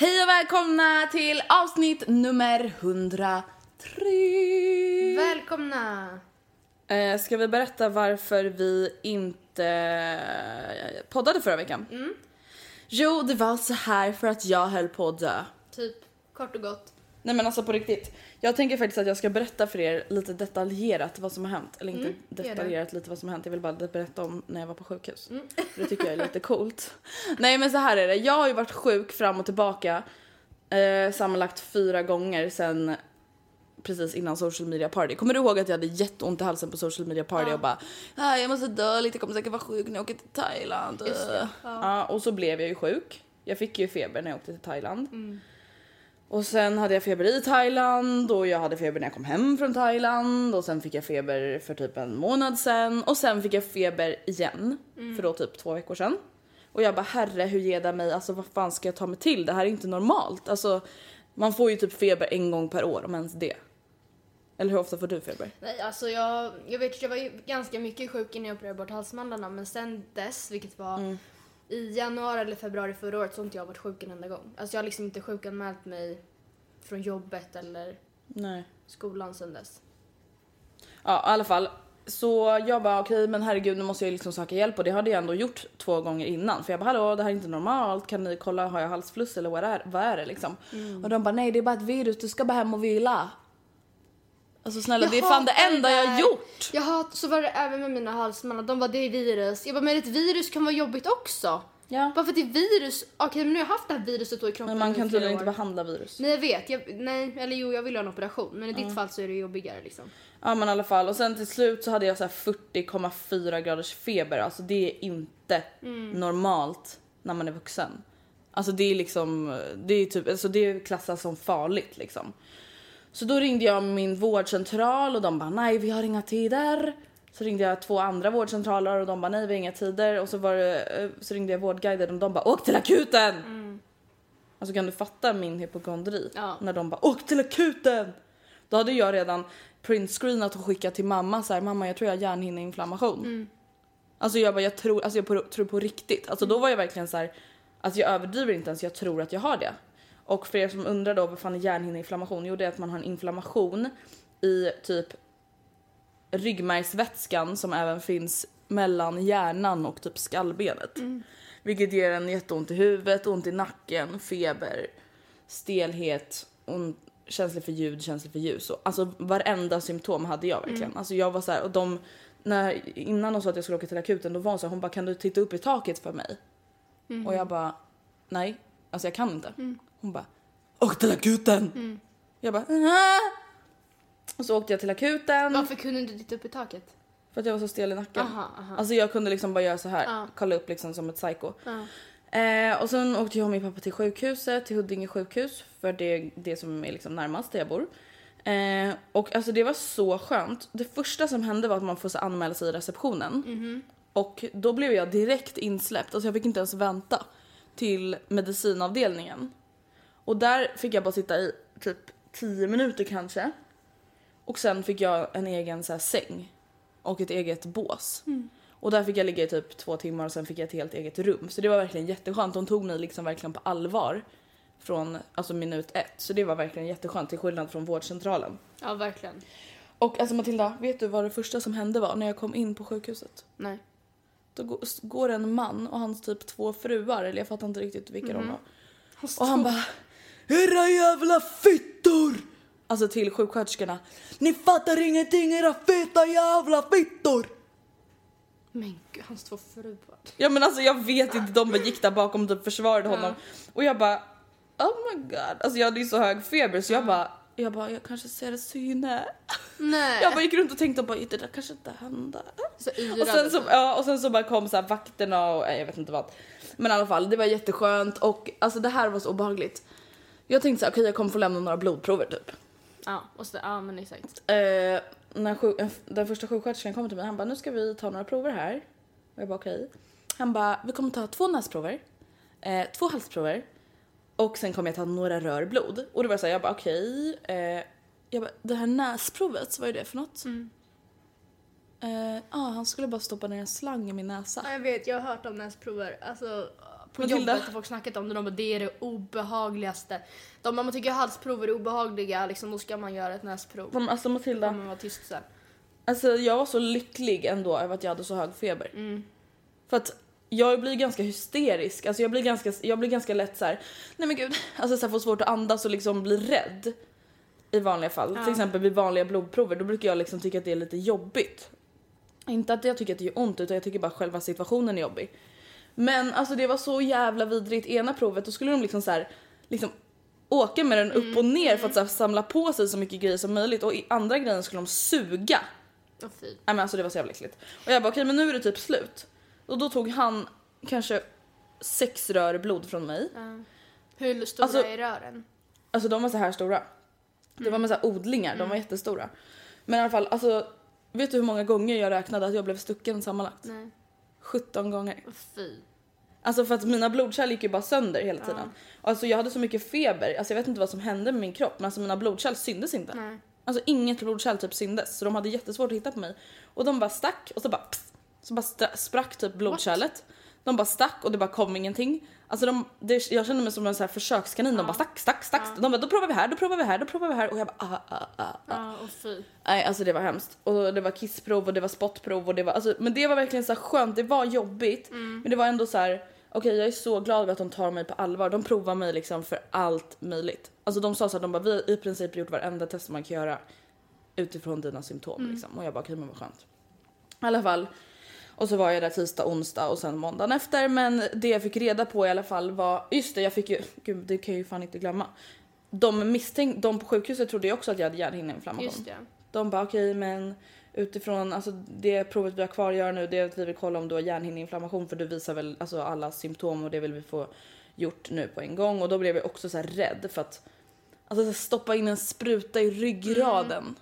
Hej och välkomna till avsnitt nummer 103. Välkomna! Eh, ska vi berätta varför vi inte eh, poddade förra veckan? Jo, det var så här för att jag höll på att dö. Typ kort och gott. Nej men alltså på riktigt. Jag tänker faktiskt att jag ska berätta för er lite detaljerat vad som har hänt. Eller inte Mm, detaljerat lite vad som har hänt. Jag vill bara berätta om när jag var på sjukhus. För det tycker jag är lite coolt. Nej men så här är det. Jag har ju varit sjuk fram och tillbaka. Eh, sammanlagt fyra gånger sen precis innan social media party. Kommer du ihåg att jag hade jätteont i halsen på social media party och bara ah, jag måste dö lite, jag kommer säkert vara sjuk när jag åker till Thailand. Just det, Ja. och så blev jag ju sjuk. Jag fick ju feber när jag åkte till Thailand. Mm. Och sen hade jag feber i Thailand och jag hade feber när jag kom hem från Thailand och sen fick jag feber för typ en månad sen och sen fick jag feber igen Mm. för då typ två veckor sedan. Och jag bara herre hur ger det mig, alltså vad fan ska jag ta mig till? Det här är inte normalt. Alltså man får ju typ feber en gång per år om ens det. Eller hur ofta får du feber? Nej, alltså jag, jag vet att jag var ju ganska mycket sjuk innan jag opererade bort halsmandlarna men sen dess, vilket var Mm. I januari eller februari förra året så har inte jag varit sjuk en enda gång. Alltså jag har liksom inte sjukanmält mig från jobbet eller Nej. skolan sen dess. Ja i alla fall. Så jag bara okej men herregud nu måste jag liksom söka hjälp och det hade jag ändå gjort två gånger innan. För jag bara hallå det här är inte normalt kan ni kolla har jag halsfluss eller vad är, vad är det liksom? Och de bara nej det är bara ett virus du ska bara hem och vila. Alltså snälla det är fan det enda jag har gjort. Jag hat, så var det även med mina halsmandlar. De bara det är virus. Jag bara men ett virus kan vara jobbigt också. Ja. Bara för att det är virus. Okej men nu har jag haft det här viruset då i kroppen Men man kan tydligen inte behandla virus. Nej jag vet, jag, nej eller jo jag vill ha en operation men i ditt fall så är det jobbigare liksom. Ja men i alla fall och sen till slut så hade jag så här 40,4 graders feber. Alltså det är inte normalt när man är vuxen. Alltså det är liksom, det är typ, alltså det klassas som farligt liksom. Så då ringde jag min vårdcentral och de bara nej vi har inga tider. Så ringde jag två andra vårdcentraler och de bara nej vi har inga tider. Och så, var det, eh, så ringde jag vårdguiden och de bara åk till akuten! Alltså kan du fatta min hypokondri? Ja. När de bara åk till akuten! Då hade jag redan printscreenat och skickat till mamma så här, mamma jag tror jag har hjärnhinneinflammation. Alltså jag bara jag tror, alltså jag på, tror på riktigt. Alltså då var jag verkligen så här, alltså jag överdriver inte ens, jag tror att jag har det. Och för er som undrar då vad fan är hjärnhinneinflammation? Jo det är att man har en inflammation i typ ryggmärgsvätskan som även finns mellan hjärnan och typ skallbenet. Vilket ger en jätteont i huvudet, ont i nacken, feber, stelhet, ont, känslig för ljud, känslig för ljus. Alltså varenda symptom hade jag verkligen. Alltså jag var så här, och de, när, innan de sa att jag skulle åka till akuten då var hon så här, hon bara kan du titta upp i taket för mig? Och jag bara nej, alltså jag kan inte. Hon bara åk till akuten! Jag bara "Ah." Och så åkte jag till akuten. Varför kunde du inte titta upp i taket? För att jag var så stel i nacken. Aha, aha. Alltså jag kunde liksom bara göra så här, Ja. kolla upp liksom som ett psycho. Ja. Eh, och sen åkte jag och min pappa till sjukhuset, till Huddinge sjukhus, för det är det som är liksom närmast där jag bor. Eh, och alltså det var så skönt. Det första som hände var att man får så anmäla sig i receptionen. Och då blev jag direkt insläppt, alltså jag fick inte ens vänta till medicinavdelningen. Och där fick jag bara sitta i typ 10 minuter kanske. Och sen fick jag en egen så här, säng och ett eget bås. Och där fick jag ligga i typ två timmar och sen fick jag ett helt eget rum. Så det var verkligen jätteskönt. De tog mig liksom verkligen på allvar från alltså minut ett. Så det var verkligen jätteskönt till skillnad från vårdcentralen. Ja, verkligen. Och alltså Matilda, vet du vad det första som hände var när jag kom in på sjukhuset? Nej. då gå- går en man och hans typ två fruar, eller jag fattar inte riktigt vilka Mhm. de var. Och han bara Era jävla fittor! Alltså till sjuksköterskorna. Ni fattar ingenting era feta jävla fittor! Men gud, hans två fruar. Ja men alltså jag vet inte, de bara gick där bakom och typ försvarade honom. Och jag bara oh my god. Alltså jag hade ju så hög feber så jag bara jag bara, jag kanske ser syne. Nej. Jag bara gick runt och tänkte bara, det där kanske inte hände. så. Och sen så, ja, och sen så bara kom så här vakterna och jag vet inte vad. Men i alla fall, det var jätteskönt och alltså det här var så obehagligt. Jag tänkte så här, okej jag kommer få lämna några blodprover typ. Ja, och så, ja men exakt. Eh, när sjuk, den första sjuksköterskan kom till mig, han bara nu ska vi ta några prover här. Och jag bara okej. Han bara vi kommer ta två näsprover, eh, två halsprover och sen kommer jag ta några rör blod. Och då var jag såhär, jag bara okej. Eh, jag bara det här näsprovet, vad är det för något? Eh, ah, han skulle bara stoppa ner en slang i min näsa. Ja, jag vet, jag har hört om näsprover. Alltså, på Matilda. jobbet har folk snackat om det. De bara, det är det obehagligaste. De, om man tycker halsprover är obehagliga, liksom, då ska man göra ett näsprov. Men Alltså Matilda, Då kommer man vara tyst sen. Alltså jag var så lycklig ändå över att jag hade så hög feber. Mm. För att jag blir ganska hysterisk, alltså jag blir ganska, jag blir ganska lätt så här. nej men gud, alltså så här, får svårt att andas och liksom blir rädd. I vanliga fall, till exempel vid vanliga blodprover, då brukar jag liksom tycka att det är lite jobbigt. Inte att jag tycker att det gör ont utan jag tycker bara själva situationen är jobbig. Men alltså det var så jävla vidrigt, ena provet då skulle de liksom så här, liksom åka med den upp och ner för att här, samla på sig så mycket grejer som möjligt och i andra grejen skulle de suga Åh fy. Nej men alltså det var så jävla äckligt. Och jag bara okej men nu är det typ slut. Och då tog han kanske sex rör blod från mig. Hur stora Alltså- är rören? Alltså de var så här stora. Det var med så här odlingar, de var jättestora. Men i alla fall alltså vet du hur många gånger jag räknade att jag blev stucken sammanlagt? Nej. 17 gånger. Fy. Alltså för att mina blodkärl gick ju bara sönder hela tiden. Alltså jag hade så mycket feber, alltså jag vet inte vad som hände med min kropp men alltså mina blodkärl syntes inte. Nej. Alltså inget blodkärl typ syndes så de hade jättesvårt att hitta på mig. Och de bara stack och så bara pss, så bara sprack typ blodkärlet. De bara stack och det bara kom ingenting. Alltså de, det, jag kände mig som en så här försökskanin. De bara stack, stack, stack. De bara då provar vi här, då provar vi här, då provar vi här. Och jag bara ah, ah, ah, ah. Ja, och fy. Nej alltså det var hemskt. Och det var kissprov och det var spottprov och det var alltså, men det var verkligen så här skönt. Det var jobbigt men det var ändå så här. Okej jag är så glad över att de tar mig på allvar. De provar mig liksom för allt möjligt. Alltså de sa så att de bara vi har i princip gjort varenda test man kan göra utifrån dina symptom liksom. Och jag bara okej men vad skönt. I alla fall. Och så var jag där tisdag, onsdag och sen måndagen efter. Men det jag fick reda på i alla fall var, just det jag fick ju, gud det kan jag ju fan inte glömma. De misstänkte, de på sjukhuset trodde ju också att jag hade hjärnhinneinflammation. Just det. De bara okej men utifrån alltså det provet vi har kvar att göra nu det är att vi vill kolla om du har hjärnhinneinflammation för du visar väl alltså alla symptom och det vill vi få gjort nu på en gång och då blev jag också så här rädd för att alltså stoppa in en spruta i ryggraden.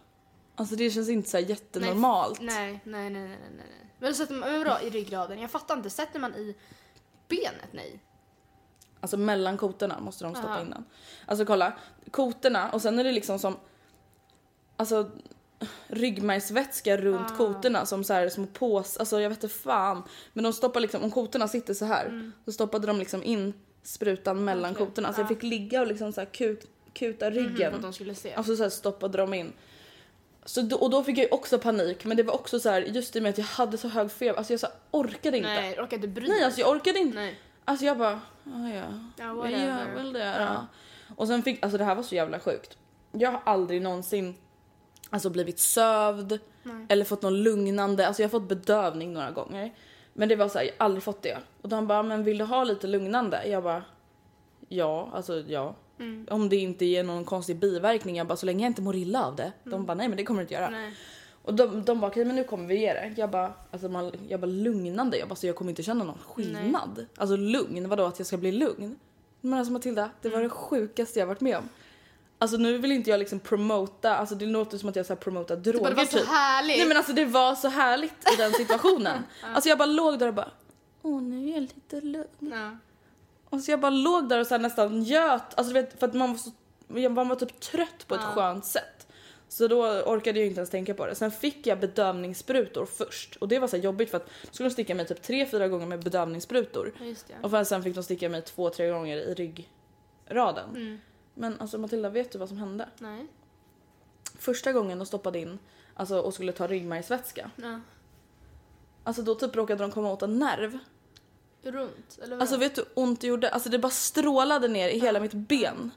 Alltså det känns inte så här jättenormalt. Nej, nej, nej, nej, nej, nej. Men, sätter man, vadå i ryggraden? Jag fattar inte. Sätter man i benet? Nej. Alltså mellan kotorna måste de stoppa Aha. in den. Alltså kolla, kotorna och sen är det liksom som alltså ryggmärgsvätska runt Ah. kotorna som så här små pås, alltså jag vet inte fan. Men de stoppar liksom, om kotorna sitter så här så stoppade de liksom in sprutan mellan Mm. Okej, kotorna. Så jag fick ligga och liksom så här kuk, kuta ryggen. Mhm, för att de skulle se. Alltså så här stoppade de in. Så då, och då fick jag också panik men det var också så här just i och med att jag hade så hög feber, alltså jag så här orkade inte. Nej, inte bry Nej alltså jag orkade inte. Nej. Alltså jag bara, ah, ja, Ja, jag whatever. gör väl det då. Och sen fick, alltså det här var så jävla sjukt. Jag har aldrig någonsin alltså blivit sövd eller fått någon lugnande, alltså jag har fått bedövning några gånger. Men det var så här, jag har aldrig fått det. Och de bara, men vill du ha lite lugnande? Jag bara, ja, alltså ja. Om det inte ger någon konstig biverkning, jag bara så länge jag inte mår illa av det. De bara, nej men det kommer du inte göra. Nej. Och de, de bara okej men nu kommer vi ge det. Jag bara, alltså man, jag bara lugnande, jag bara så jag kommer inte känna någon skillnad. Alltså lugn, vadå att jag ska bli lugn? Men alltså Matilda, det var det sjukaste jag varit med om. Alltså nu vill inte jag liksom promota, alltså det låter som att jag så här promotar droger bara, det var så typ. härligt. Nej men alltså det var så härligt i den situationen. Alltså jag bara låg där och bara, åh nu är jag lite lugn. Ja. Och så jag bara låg där och så nästan göt, alltså du vet för att man var så, man var typ trött på ett skönt sätt. Så då orkade jag inte ens tänka på det. Sen fick jag bedövningssprutor först och det var så jobbigt för att då skulle de sticka mig typ tre, fyra gånger med bedövningssprutor. Just det. Och för- sen fick de sticka mig två, tre gånger i ryggraden. Mm. Men alltså Matilda, vet du vad som hände? Nej. Första gången de stoppade in alltså, och skulle ta ryggmärgsvätska. Ja. Alltså då typ råkade de komma åt en nerv. Runt? Eller vad? Alltså vet du hur ont det gjorde? Alltså det bara strålade ner i hela mitt ben.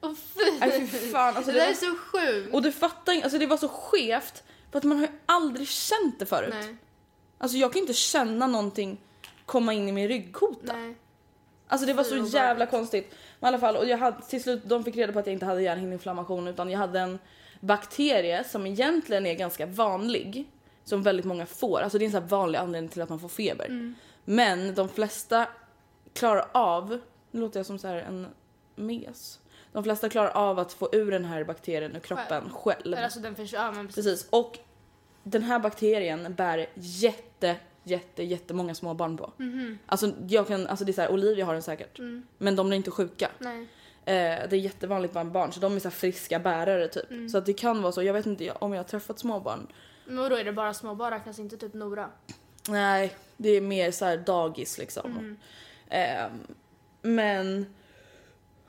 Åh fy! Nej fy fan. Alltså det där det är så sjukt. Och du fattar inte, alltså det var så skevt. För att man har ju aldrig känt det förut. Nej, Alltså jag kan inte känna någonting komma in i min ryggkota. nej. Alltså det var så jävla konstigt. Men i alla fall, och jag hade, till slut, de fick reda på att jag inte hade hjärnhinneinflammation utan jag hade en bakterie som egentligen är ganska vanlig. Som väldigt många får. Alltså det är en sån här vanlig anledning till att man får feber. Men de flesta klarar av, nu låter jag som så här en mes. De flesta klarar av att få ur den här bakterien ur kroppen själv. Eller Alltså den försvinner, ja men precis. Precis. Och den här bakterien bär jätte, jätte, jättemånga små barn på. Alltså, jag kan, alltså det är så här, Olivia har den säkert. Men de är inte sjuka. Nej. Eh, det är jättevanligt bland barn så de är så friska bärare typ. Så att det kan vara så, jag vet inte om jag har träffat små barn. Men då är det bara småbarn, räknas inte typ Nora? Nej, det är mer så här dagis liksom. Eh, men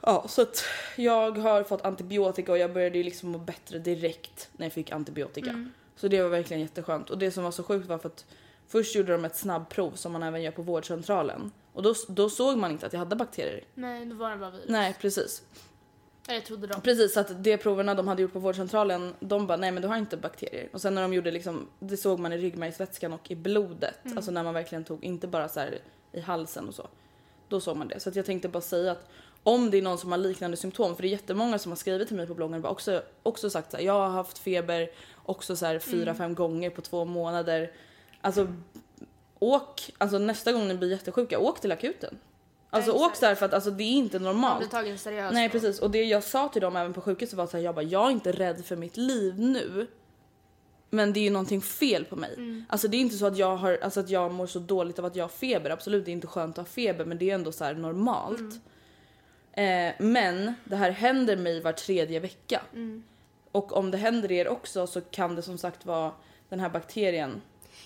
ja, så att jag har fått antibiotika och jag började ju liksom må bättre direkt när jag fick antibiotika. Så det var verkligen jätteskönt. Och det som var så sjukt var för att först gjorde de ett snabbprov som man även gör på vårdcentralen. Och då, då såg man inte att jag hade bakterier. Nej, då var det bara virus. Nej, precis. Eller trodde de. Precis, att de proverna de hade gjort på vårdcentralen, de bara nej men du har inte bakterier. Och sen när de gjorde liksom, det såg man i ryggmärgsvätskan och i blodet. Alltså när man verkligen tog, inte bara så här i halsen och så. Då såg man det. Så att jag tänkte bara säga att om det är någon som har liknande symptom, för det är jättemånga som har skrivit till mig på bloggen och också, också sagt så här, jag har haft feber också så här fyra, fem gånger på två månader. Alltså åk, alltså nästa gång ni blir jättesjuka, åk till akuten. Alltså exakt. åk så här för att alltså, det är inte Man normalt. blir tagen seriöst. Nej precis och det jag sa till dem även på sjukhuset var så här, jag bara jag är inte rädd för mitt liv nu. Men det är ju någonting fel på mig. Alltså det är inte så att jag har, alltså att jag mår så dåligt av att jag har feber. Absolut det är inte skönt att ha feber men det är ändå så här normalt. Eh, men det här händer mig var tredje vecka. Och om det händer er också så kan det som sagt vara den här bakterien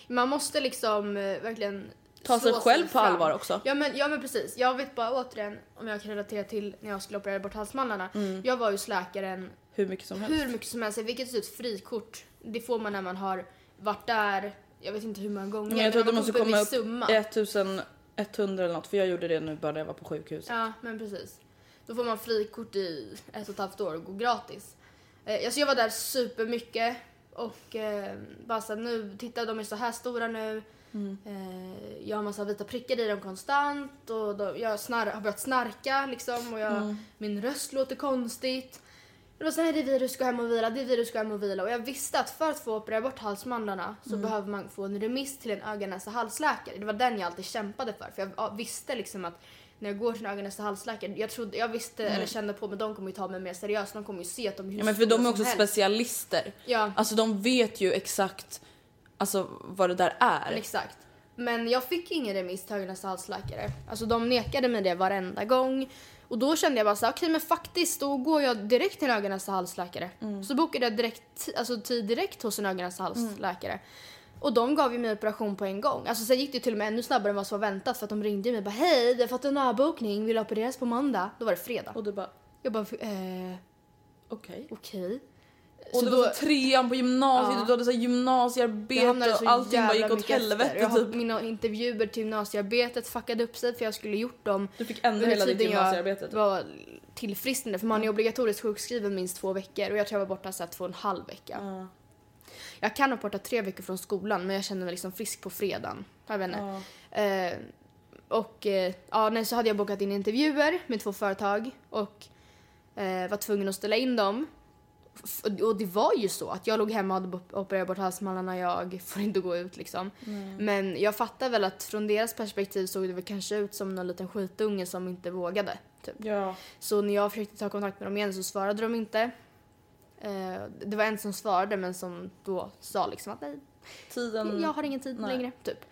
Man måste liksom eh, verkligen ta sig själv på fram. allvar också. Ja men, ja men precis. Jag vet bara återigen, om jag kan relatera till när jag skulle operera bort halsmandlarna. Mm. Jag var hos läkaren Hur mycket som helst. hur mycket som helst. Vilket ut frikort. Det får man när man har varit där, jag vet inte hur många gånger. Men jag tror att det måste komma upp summa. 1100 eller något för jag gjorde det nu bara när jag var på sjukhuset. Ja, men precis. Då får man frikort i ett och ett halvt år och går gratis. Eh, alltså jag var där supermycket och eh, bara så nu, titta de är så här stora nu. Eh, jag har massa vita prickar i dem konstant och då, jag snar, har börjat snarka liksom och jag, min röst låter konstigt. Det var så här, det är virus, gå hem och vila, det är virus, gå hem och vila. Och jag visste att för att få operera bort halsmandlarna så behöver man få en remiss till en ögon näsa halsläkare. Det var den jag alltid kämpade för. För jag ja, visste liksom att när jag går till en ögon näsa halsläkare, jag, trodde, jag visste eller kände på men de kommer ju ta mig mer seriöst. De kommer ju se att de är Ja, men för de är också helst. specialister. Ja. Alltså de vet ju exakt alltså, vad det där är. Exakt. Men jag fick ingen remiss till ögon näsa halsläkare. Alltså de nekade mig det varenda gång. Och då kände jag bara så här, okej men faktiskt då går jag direkt till en näsa halsläkare. Så bokade jag direkt, alltså tid direkt hos en ögon näsa halsläkare. Och de gav ju mig operation på en gång. Alltså sen gick det till och med ännu snabbare än vad som var väntat för att de ringde mig och bara hej vi har fått en avbokning, vill du opereras på måndag? Då var det fredag. Och du bara Jag bara eh, okej. okej. Och Så det då- var så trean på gymnasiet, Ja. du hade så gymnasiearbete och allting bara gick åt helvete Jag typ. Mina intervjuer till gymnasiearbetet fuckade upp sig för jag skulle gjort dem Du fick ändra hela ditt gymnasiearbete. jag var tillfrisknande för man är obligatoriskt sjukskriven minst två veckor och jag tror jag var borta så två och en halv vecka. Ja. Jag kan ha varit borta tre veckor från skolan men jag känner mig liksom frisk på fredagen. Jag vet inte. Ja. Eh, och eh, ja, nej, så hade jag bokat in intervjuer med två företag och eh, var tvungen att ställa in dem. Och det var ju så att jag låg hemma och hade opererat bort halsmandlarna, jag får inte gå ut liksom. Men jag fattar väl att från deras perspektiv såg det väl kanske ut som någon liten skitunge som inte vågade. Typ. Ja. Så när jag försökte ta kontakt med dem igen så svarade de inte. Eh, det var en som svarade men som då sa liksom att nej, Tiden... jag har ingen tid nej. längre. Typ.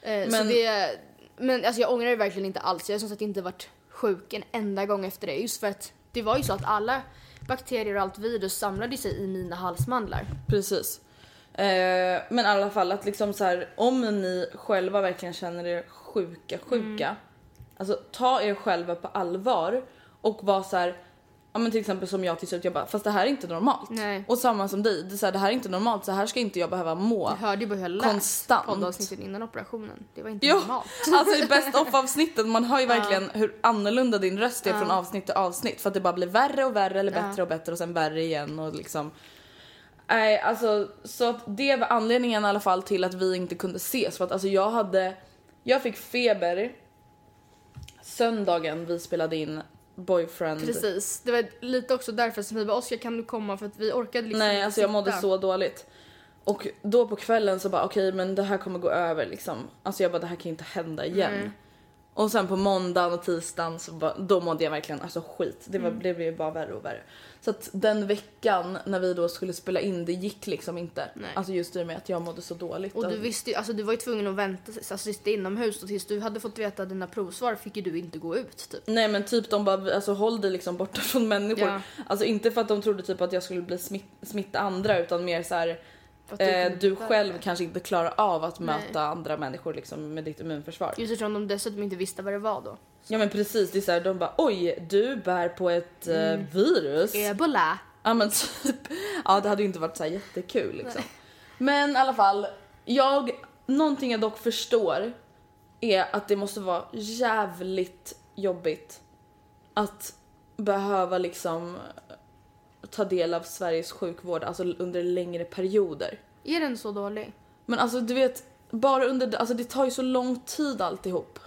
Eh, Så Men- det, men alltså jag ångrar det verkligen inte alls. Jag har som sagt inte varit sjuk en enda gång efter det. Just för att det var ju så att alla bakterier och allt virus samlade sig i mina halsmandlar. Precis. Eh, men i alla fall att liksom så här, om ni själva verkligen känner er sjuka, sjuka. Alltså ta er själva på allvar och var så här, ja men till exempel som jag till slut jag bara, fast det här är inte normalt. Nej. Och samma som dig, det, är så här, det här är inte normalt, så här ska inte jag behöva må. Jag hörde ju bara hur jag lät Konstant. poddavsnitten innan operationen. Det var inte Jo, normalt. alltså i best of avsnittet man hör ju verkligen hur annorlunda din röst är från avsnitt till avsnitt för att det bara blir värre och värre eller bättre och bättre och sen värre igen och liksom Nej alltså så att det var anledningen i alla fall till att vi inte kunde ses för att alltså jag hade Jag fick feber Söndagen vi spelade in Boyfriend Precis. Det var lite också därför som vi bara Oskar kan du komma för att vi orkade liksom Nej alltså jag mådde sitta. så dåligt. Och då på kvällen så bara okej men det här kommer gå över liksom. Alltså jag bara det här kan inte hända igen. Nej. Och sen på måndagen och tisdagen så bara, då mådde jag verkligen alltså skit. Det, Mm. var, det blev bara värre och värre. Så att den veckan när vi då skulle spela in det gick liksom inte. Nej. Alltså just i och med att jag mådde så dåligt. Och du visste ju, alltså du var ju tvungen att vänta, alltså sitta inomhus och tills du hade fått veta dina provsvar fick ju du inte gå ut typ. Nej men typ de bara alltså håll dig liksom borta från människor. Ja. Alltså inte för att de trodde typ att jag skulle bli smitt, smitta andra utan mer så här eh, du själv det. kanske inte klarar av att Nej. möta andra människor liksom med ditt immunförsvar. Just eftersom de dessutom inte visste vad det var då. Ja men precis, det är så här, de bara oj du bär på ett eh, Mm. virus. Ebola. Ja men typ. Ja det hade ju inte varit så här jättekul liksom. Men i alla fall, jag, någonting jag dock förstår är att det måste vara jävligt jobbigt att behöva liksom ta del av Sveriges sjukvård, alltså under längre perioder. Är den så dålig? Men alltså du vet, bara under, alltså det tar ju så lång tid alltihop.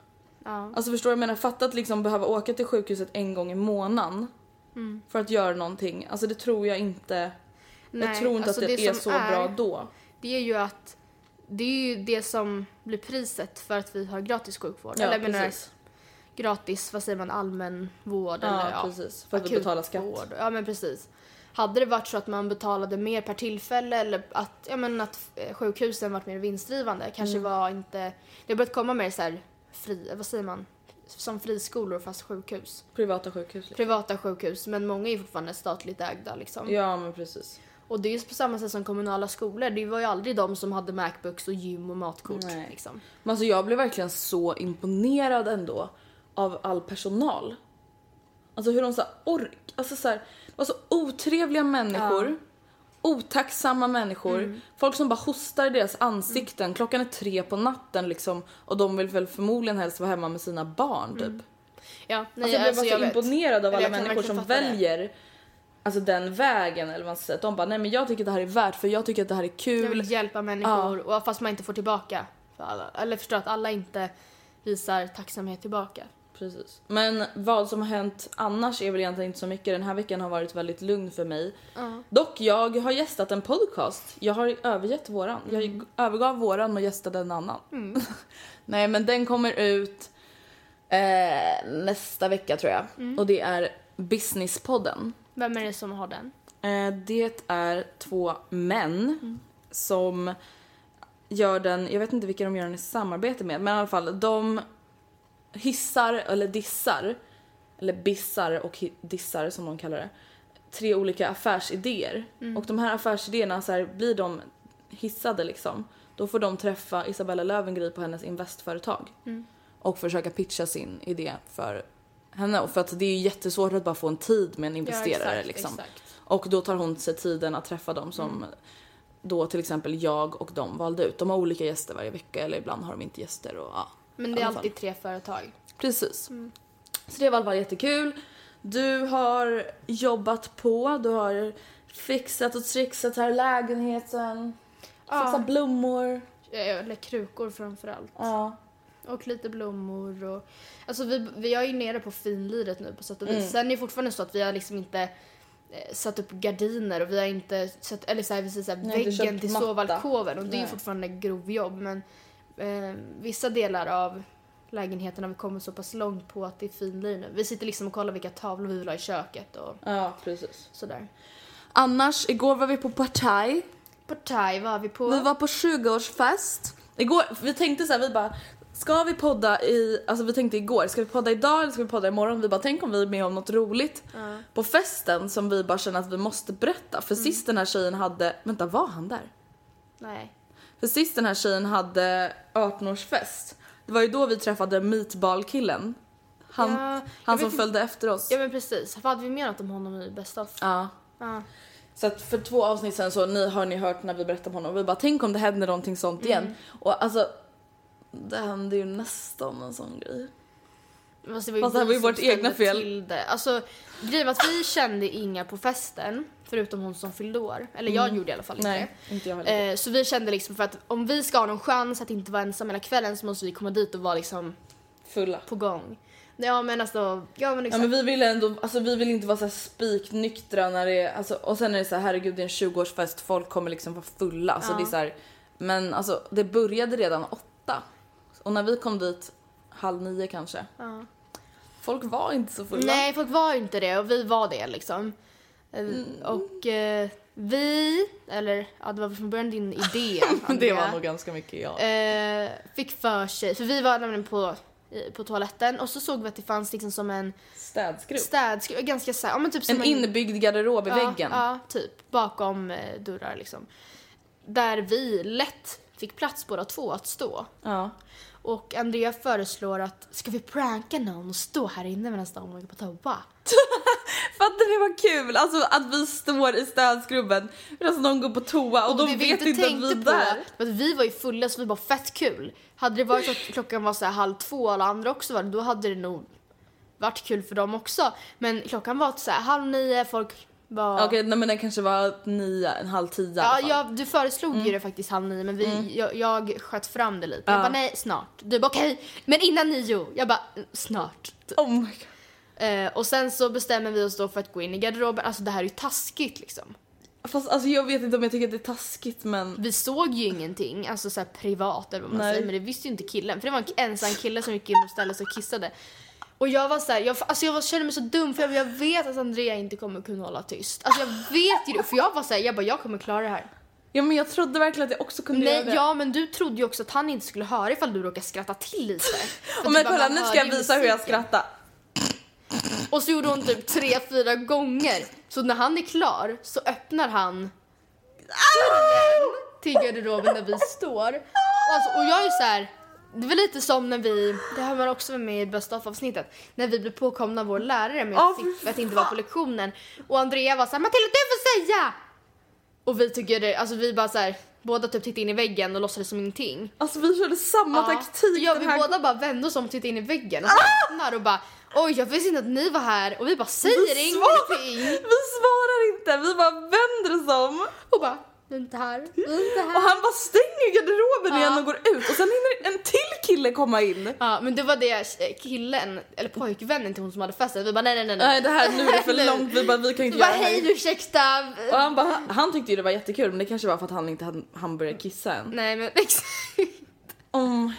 Ja. Alltså förstår du vad jag menar? Fatta att liksom behöva åka till sjukhuset en gång i månaden Mm. för att göra någonting. Alltså det tror jag inte. jag Nej, tror inte alltså att det, är som så bra då. Det är ju att det är ju det som blir priset för att vi har gratis sjukvård. Ja, eller jag precis. Gratis, vad säger man, allmän vård Ja, eller ja, precis. För att vi betalar skatt. akutvård. Ja men precis. Hade det varit så att man betalade mer per tillfälle eller att, ja, men att eh, sjukhusen varit mer vinstdrivande kanske Mm. var inte, det har börjat komma mer så här fri, vad säger man, som friskolor fast sjukhus. Privata sjukhus. Liksom. Privata sjukhus men många är fortfarande statligt ägda liksom. Ja men precis. Och det är ju på samma sätt som kommunala skolor. Det var ju aldrig de som hade Macbooks och gym och matkort. Nej. Liksom. Men alltså jag blev verkligen så imponerad ändå av all personal. Alltså hur de så ork, alltså så här, var så otrevliga människor. Otacksamma människor. Mm. Folk som bara hostar i deras ansikten. Klockan är tre på natten liksom. Och de vill väl förmodligen helst vara hemma med sina barn typ. Ja, nej, Alltså jag blev bara så vet. imponerad av Eller alla jag människor som fatta det. väljer alltså den vägen eller vad man ska säga. De bara nej men jag tycker att det här är värt för jag tycker att det här är Jag kul. vill hjälpa människor och fast man inte får tillbaka. För alla. Eller förstår att alla inte visar tacksamhet tillbaka. Precis. Men vad som har hänt annars är väl egentligen inte så mycket. Den här veckan har varit väldigt lugn för mig. Dock, jag har gästat en podcast. Jag har övergett våran. Jag övergav våran och gästade en annan. Nej men den kommer ut eh, nästa vecka tror jag. Och det är Businesspodden. Vem är det som har den? Eh, det är två män som gör den, jag vet inte vilka de gör den i samarbete med, men i alla fall de hissar eller dissar, eller bissar och dissar som de kallar det, tre olika affärsidéer. Och de här affärsidéerna, så här, blir de hissade liksom, då får de träffa Isabella Löwengrip på hennes investföretag och försöka pitcha sin idé för henne. För att det är ju jättesvårt att bara få en tid med en investerare exakt, liksom. exakt. Och då tar hon sig tiden att träffa dem som då till exempel jag och de valde ut. De har olika gäster varje vecka eller ibland har de inte gäster och ja. Men det är alltid tre företag. Precis. Så det var i alla fall jättekul. Du har jobbat på, du har fixat och trixat här i lägenheten. Fixat blommor. Eller krukor framförallt. Ja. Och lite blommor och... Alltså vi, vi är ju nere på finliret nu på sätt och vis. Mm. Sen är det fortfarande så att vi har liksom inte eh, satt upp gardiner och vi har inte satt, eller så här, vi säger så här, inte väggen till matta. sovalkoven och det är ju Nej. fortfarande grovjobb men eh, vissa delar av lägenheten har vi kommit så pass långt på att det är finlir nu. Vi sitter liksom och kollar vilka tavlor vi vill ha i köket och ja, precis. sådär. Annars, igår var vi på partaj. Partaj var vi på. Vi var på 20-årsfest. Igår, vi tänkte så här, vi bara Ska vi podda i, alltså vi tänkte igår, ska vi podda idag eller ska vi podda imorgon? Vi bara tänk om vi är med om något roligt på festen som vi bara känner att vi måste berätta. För sist den här tjejen hade, vänta var han där? Nej. För sist den här tjejen hade 18-årsfest, det var ju då vi träffade meatball-killen. Han, Ja, han som inte- följde efter oss. Ja men precis. Vad hade vi menat om honom i Best of? Ja. Ja. Så att för två avsnitt sen så ni, har ni hört när vi berättade om honom. Vi bara tänk om det händer någonting sånt igen. Mm. Och alltså det hände ju nästan en sån grej. Fast det var ju, Fast det var ju vårt egna fel. Till det. Alltså, grejen var att vi kände inga på festen, förutom hon som fyllde år. Eller jag gjorde i alla fall inte Mm. Nej, inte jag heller. det. Eh, så vi kände liksom för att om vi ska ha någon chans att inte vara ensam hela kvällen så måste vi komma dit och vara liksom Fulla. på gång. Ja men alltså, ja men Ja exakt. men vi vill ändå, alltså vi vill inte vara så spiknyktra när det är, alltså, och sen är det så här herregud det är en 20-årsfest, folk kommer liksom vara fulla. Alltså Ja. det är så här, men alltså det började redan åtta. Och när vi kom dit halv nio kanske. Ja. Folk var inte så fulla. Nej folk var inte det och vi var det liksom. Eh, Mm. Och eh, vi, eller ja det var från början din idé det var nog ganska mycket jag. eh, fick för sig, för vi var nämligen på, på toaletten och så såg vi att det fanns liksom som en Städskruv. städskruv, ganska så här, ja men typ som En inbyggd garderob i ja, väggen. Ja, typ. Bakom eh, dörrar liksom. Där vi lätt fick plats båda två att stå. Ja. Och Andrea föreslår att ska vi pranka någon och stå här inne medan de går på toa? Fattar ni vad kul? Alltså att vi står i städskrubben medan någon går på toa och, de det vi vet inte att vi är där. var att vi var ju fulla så vi bara fett kul. Hade det varit så att klockan var så här halv två och alla andra också var då hade det nog varit kul för dem också. Men klockan var så här halv nio, folk var... Okej, nej men den kanske var nio, en halv tio i Ja, alla fall. jag, du föreslog ju det faktiskt halv nio men vi, jag, jag sköt fram det lite. Jag Ja. bara nej, snart. Du bara okej, men innan nio. Jag bara "Mm, snart. Oh my God. Eh, och sen så bestämmer vi oss då för att gå in i garderoben. Alltså det här är ju taskigt liksom. Fast alltså jag vet inte om jag tycker att det är taskigt men Vi såg ju ingenting, alltså så här privat eller vad man Nej. säger, men det visste ju inte killen. För det var en ensam kille som gick in och ställde sig och kissade. Och jag var så här, jag, alltså jag var, kände mig så dum för jag, jag vet att Andrea inte kommer kunna hålla tyst. Alltså jag vet ju det, för jag var så här, jag bara jag kommer klara det här. Ja men jag trodde verkligen att jag också kunde göra Nej, det. ja men du trodde ju också att han inte skulle höra ifall du råkade skratta till lite. Och men kolla nu ska jag visa hur jag skrattar. Och så gjorde hon typ tre, fyra gånger. Så när han är klar så öppnar han dörren till garderoben där vi står. Och, alltså, och jag är så här. Det var lite som när vi, det har man också med i Best of avsnittet, när vi blev påkomna av vår lärare med fy sitta- att inte vara på lektionen. Och Andrea var så här, Matilda du får säga! Och vi tycker det, alltså vi bara så här, båda typ tittade in i väggen och låtsades som ingenting. Alltså vi körde samma taktik Ja, vi här båda bara vände oss om och tittade in i väggen och så öppnar och bara oj jag visste inte att ni var här och vi bara säger Vi ingenting. Vi svarar inte, vi bara vänder oss om. Och bara vi inte här, vi är inte Och här. han bara stänger garderoben Ja. igen och går ut och sen hinner en till kille komma in. Ja men det var det eh, killen, eller pojkvännen till hon som hade festen, vi bara nej nej nej. Nej det här nu är det för långt, vi bara vi kan Vi inte bara göra det här. hej ursäkta. Och han, bara, han tyckte ju det var jättekul men det kanske var för att han inte hade, han började kissa än. Nej men exakt. Oh my.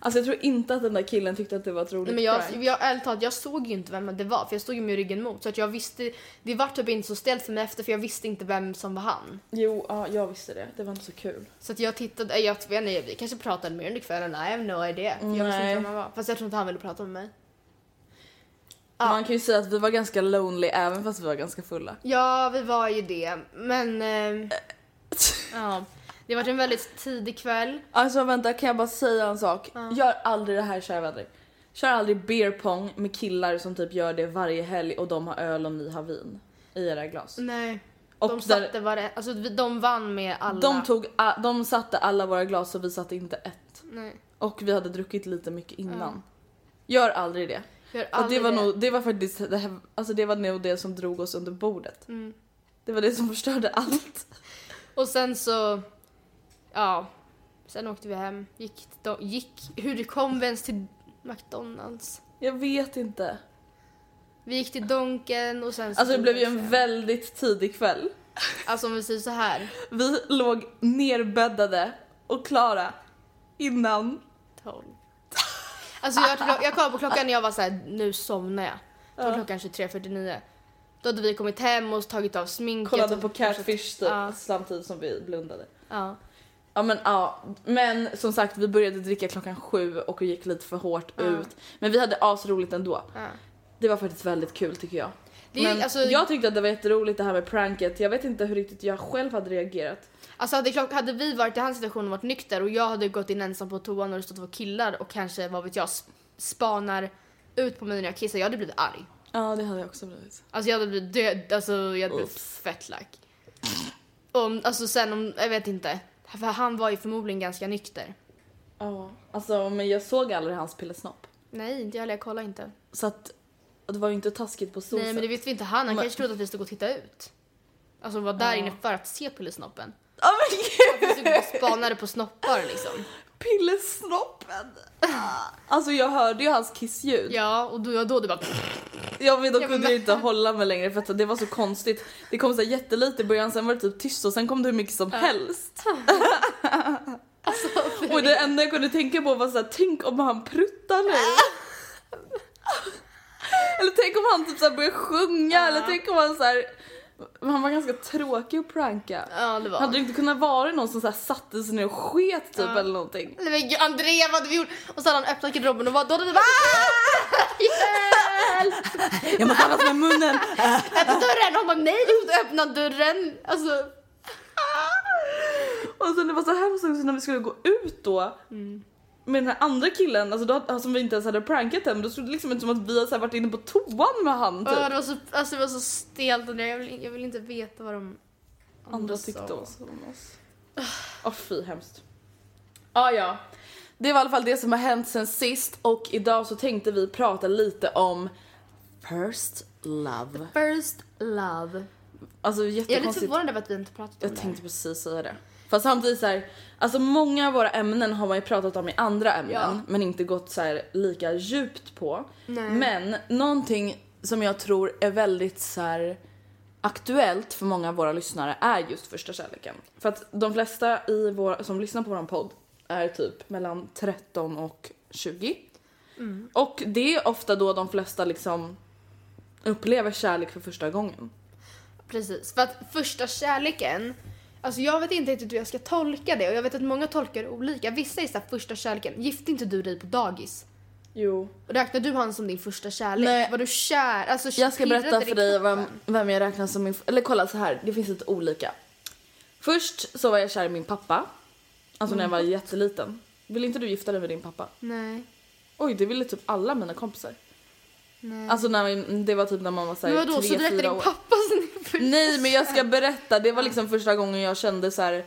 Alltså jag tror inte att den där killen tyckte att det var ett roligt Nej, men jag, prank. jag, ärligt talat, jag såg ju inte vem det var för jag stod ju med ryggen mot så att jag visste, det var typ inte så stelt för mig efter för jag visste inte vem som var han. Jo, ja, jag visste det. Det var inte så kul. Så att jag tittade, jag vet inte, vi kanske pratade mer under kvällen, I have no idea. För jag visste Nej. inte vem han var. Fast jag tror inte han ville prata med mig. Ja. Man kan ju säga att vi var ganska lonely även fast vi var ganska fulla. Ja, vi var ju det. Men... Eh, ja. Det var en väldigt tidig kväll. Alltså vänta, kan jag bara säga en sak? Gör aldrig det här kära vänner. Kör aldrig beer pong med killar som typ gör det varje helg och de har öl och ni har vin i era glas. Nej. Och de där- satte var alltså vi- de vann med alla. De, tog, de satte alla våra glas och vi satte inte ett. Nej. Och vi hade druckit lite mycket innan. Gör aldrig det. Gör Och det aldrig var, nog, det var faktiskt det, här, alltså det var nog det som drog oss under bordet. Mm. Det var det som förstörde allt. Och sen så... Ja. Sen åkte vi hem. Gick, då, gick hur det kom vi ens till McDonalds. Jag vet inte. Vi gick till Donken och sen så Alltså det blev ju en väldigt tidig kväll. Alltså om vi säger så här. Vi låg nerbäddade och klara innan. 12. Alltså jag, jag kollade på klockan när jag var så här, nu somnar jag. Då var klockan 23.49. Då hade vi kommit hem och tagit av sminket. Kollade och på Catfish typ, Ja. samtidigt som vi blundade. Ja. Ja men ja, men som sagt vi började dricka klockan sju och gick lite för hårt Ja. ut. Men vi hade asroligt ändå. Ja. Det var faktiskt väldigt kul tycker jag. Det men alltså- jag tyckte att det var jätteroligt det här med pranket. Jag vet inte hur riktigt jag själv hade reagerat. Alltså hade, klock, hade vi varit i hans situation och varit nykter och jag hade gått in ensam på toan och det stått två killar och kanske, vad vet jag, sp- spanar ut på mig när jag kissar, jag hade blivit arg. Ja, det hade jag också blivit. Alltså jag hade blivit död, alltså jag hade blivit fett lack. Om, alltså sen om, jag vet inte. För han var ju förmodligen ganska nykter. Ja, alltså men jag såg aldrig hans pillesnopp. Nej, inte jag heller, jag kollade inte. Så att det var ju inte taskigt på så Nej men det sätt. vet vi inte han, han Men- kanske trodde att vi skulle gå och titta ut. Alltså var där inne för att se pillesnoppen. Ja men gud! Vi stod och spanade på snoppar liksom. Pillesnoppen! Alltså jag hörde ju hans kissljud. Ja, och då, då du bara... Ja men då kunde jag inte hålla mig längre för att det var så konstigt. Det kom så jättelite i början, sen var det typ tyst och sen kom det hur mycket som helst. Alltså, Och det enda jag kunde tänka på var så här, tänk om han pruttar nu. eller tänk om han typ så börjar sjunga eller tänk om han så här. Han var ganska tråkig att pranka. Ja, det var. Hade det inte kunnat vara någon som så här satte sig ner och sket typ eller någonting? Nej men gud, Andrea vad hade vi gjort? Och så hade han öppnat garderoben och var, då hade vi bara "Ah! Hjälp! Jag måste andas med munnen! Öppna dörren! Och han bara nej du får inte öppna dörren. Alltså, Och sen det var så hemskt också när vi skulle gå ut då med den här andra killen, alltså då, som vi inte ens hade prankat än, då såg det liksom ut som att vi hade varit inne på toan med han typ. åh, det, var så, alltså, det var så stelt Andrea, jag vill, jag vill inte veta vad de Andra sa. tyckte om oss. Åh fy hemskt. Ah, ja, det var i alla fall det som har hänt sen sist och idag så tänkte vi prata lite om First Love. First love. Alltså Jag är lite jättekonstigt. förvånad över att vi inte pratat om Jag det. tänkte precis säga det. Fast samtidigt så här, alltså många av våra ämnen har man ju pratat om i andra ämnen Ja. men inte gått så här lika djupt på. Nej. Men någonting som jag tror är väldigt så här aktuellt för många av våra lyssnare är just första kärleken. För att de flesta i vår, som lyssnar på vår podd är typ mellan 13 och 20. Mm. Och det är ofta då de flesta liksom upplever kärlek för första gången. Precis, för att första kärleken, alltså jag vet inte riktigt hur jag ska tolka det och jag vet att många tolkar det olika. Vissa är såhär första kärleken, gifte inte du dig på dagis? Jo. Räknar du han som din första kärlek? Nej. Var du kär? Alltså, Jag ska berätta för dig vem, vem jag räknar som min... Eller kolla så här, det finns lite olika. Först så var jag kär i min pappa. Alltså när jag var Mm. jätteliten. Vill inte du gifta dig med din pappa? Nej. Oj, det ville typ alla mina kompisar. Nej. Alltså när det var typ när man var såhär Men vadå, tre, så fyra din år. pappa första Nej men jag ska berätta, det var liksom första gången jag kände så här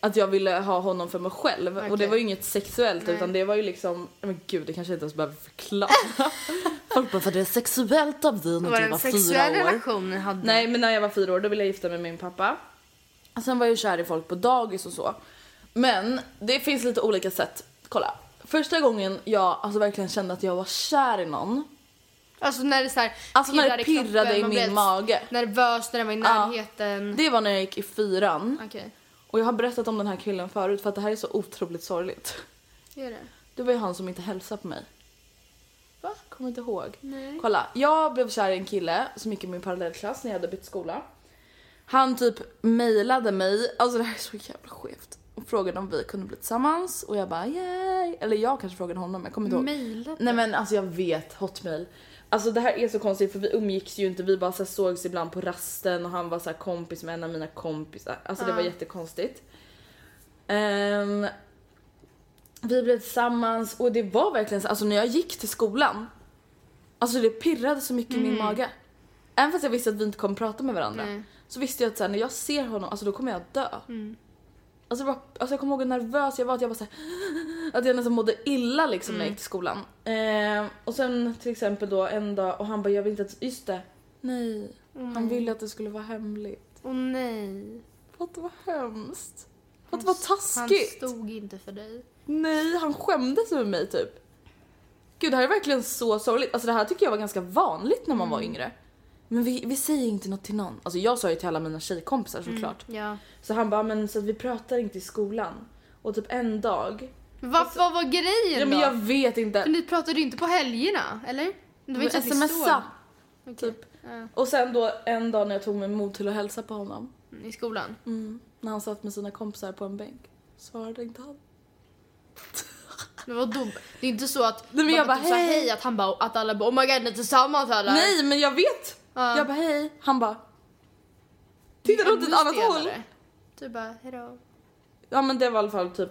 att jag ville ha honom för mig själv. Och det var ju inget sexuellt Nej. utan det var ju liksom, men gud det kanske inte ens behöver förklara. Folk bara, för det är sexuellt av dig när du var fyra år. relation ni hade? Nej men när jag var fyra år då ville jag gifta mig med min pappa. Och sen var jag ju kär i folk på dagis och så. Men det finns lite olika sätt. Kolla. Första gången jag alltså verkligen kände att jag var kär i någon. Alltså när det såhär Alltså när det pirrade i man min blev mage. Nervös när den var i närheten. Det var när jag gick i fyran. Okej, Och jag har berättat om den här killen förut för att det här är så otroligt sorgligt. gör det. Det var ju han som inte hälsade på mig. Va? Kommer inte ihåg. Nej. Kolla, jag blev kär i en kille som gick i min parallellklass när jag hade bytt skola. Han typ mejlade mig, alltså det här är så jävla skevt. Och frågade om vi kunde bli tillsammans och jag bara yay. Eller jag kanske frågade honom, jag kommer inte ihåg. Mejlade? Nej men alltså jag vet, hotmail. Alltså det här är så konstigt för vi umgicks ju inte, vi bara så sågs ibland på rasten och han var så här kompis med en av mina kompisar. Alltså det var jättekonstigt. Ehm, vi blev tillsammans och det var verkligen så, alltså när jag gick till skolan. Alltså det pirrade så mycket i min mage. Även fast jag visste att vi inte kommer prata med varandra. Nej. Så visste jag att så här, när jag ser honom, alltså då kommer jag dö. Alltså, det var, alltså jag kommer ihåg hur nervös jag var, att jag var så här, att jag nästan mådde illa liksom när jag gick till skolan. Eh, och sen till exempel då en dag och han bara jag vill inte att, just det, nej. Han ville att det skulle vara hemligt. Åh nej. För att det var hemskt. Att det var Han taskigt. stod inte för dig. Nej, han skämdes över mig typ. Gud det här är verkligen så sorgligt. Alltså det här tycker jag var ganska vanligt när man var yngre. Men vi, vi säger inte något till någon. Alltså jag sa ju till alla mina tjejkompisar såklart. Ja. Så han bara, men så att vi pratar inte i skolan. Och typ en dag. Vad vad var grejen Ja men då? jag vet inte. För ni pratade ju inte på helgerna, eller? Det var inte så Smsa. såg Typ. Ja. Och sen då en dag när jag tog mig mod till att hälsa på honom. i skolan. Mm, när han satt med sina kompisar på en bänk. Svarade inte han. Men vadå? Det är inte så att, Nej, men jag bara, sa hej. hej att han bara, att alla bara oh my god ni är tillsammans eller? Nej men jag vet! Ja. Jag bara hej. Han bara tittade åt ett annat håll. Du bara hejdå. Ja men det var i alla fall typ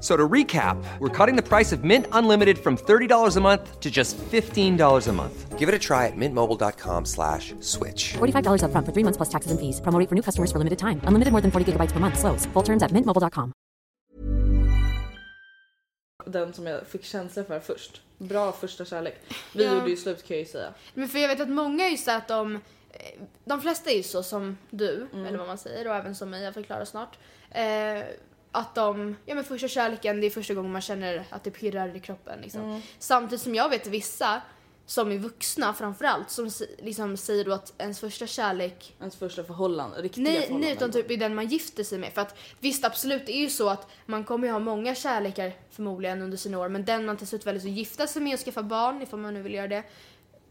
So to recap, we're cutting the price of Mint Unlimited from $30 a month to just $15 a month. Give it a try at mintmobile.com slash switch. $45 upfront for three months plus taxes and fees. Promo rate for new customers for limited time. Unlimited more than 40 gigabytes per month. Slows. Full terms at mintmobile.com. Den som jag fick känslor för först. Bra första kärlek. Vi Ja. gjorde ju slut kan jag ju säga. Men för jag vet att många är ju så att de, eh, de flesta är ju så som du, eller vad man säger, och även som mig, jag förklarar snart. Eh, att de, ja men första kärleken, det är första gången man känner att det pirrar i kroppen liksom. Samtidigt som jag vet vissa, som är vuxna framförallt, som liksom säger då att ens första kärlek Ens första förhållande, riktiga Nej, förhållanden. nej, utan typ är den man gifter sig med. För att visst, absolut, det är ju så att man kommer ju ha många kärlekar förmodligen under sina år, men den man till slut väljer att gifta sig med och skaffa barn, ifall man nu vill göra det,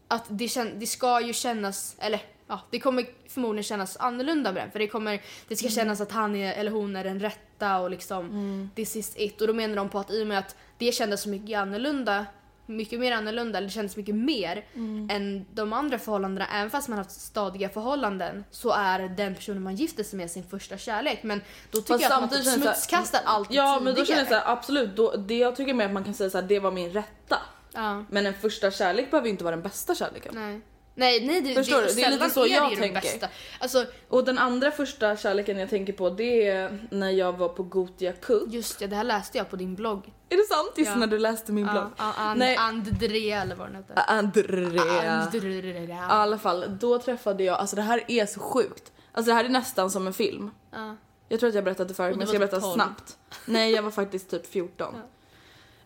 att det, det ska ju kännas, eller ja, det kommer förmodligen kännas annorlunda med den. För det kommer, det ska kännas att han är, eller hon är den rätta och liksom this is it. Och då menar de på att i och med att det kändes så mycket annorlunda mycket mer annorlunda, eller det kändes mycket mer än de andra förhållandena. Även fast man har haft stadiga förhållanden så är den personen man gifter sig med sin första kärlek. Men då tycker Fast jag att man typ smutskastar allt Ja men då tidigare. känner jag såhär, absolut, då, det jag tycker mer att man kan säga såhär, det var min rätta. Ja. Men en första kärlek behöver ju inte vara den bästa kärleken. Nej. Nej, nej det, Förstår det, du? Det är lite så är jag det tänker. Alltså, Och den andra första kärleken jag tänker på det är när jag var på Gotia Cup. just det, det här läste jag på din blogg. Är det sant? Just Ja. när du läste min blogg. Ja, and, Nej. Andrea eller vad den heter. Andrea. Andrea. I alla fall, då träffade jag, alltså det här är så sjukt. Alltså det här är nästan som en film. Ja. Jag tror att jag berättade förut Och men jag ska var berätta typ 12. snabbt. Nej jag var faktiskt typ 14.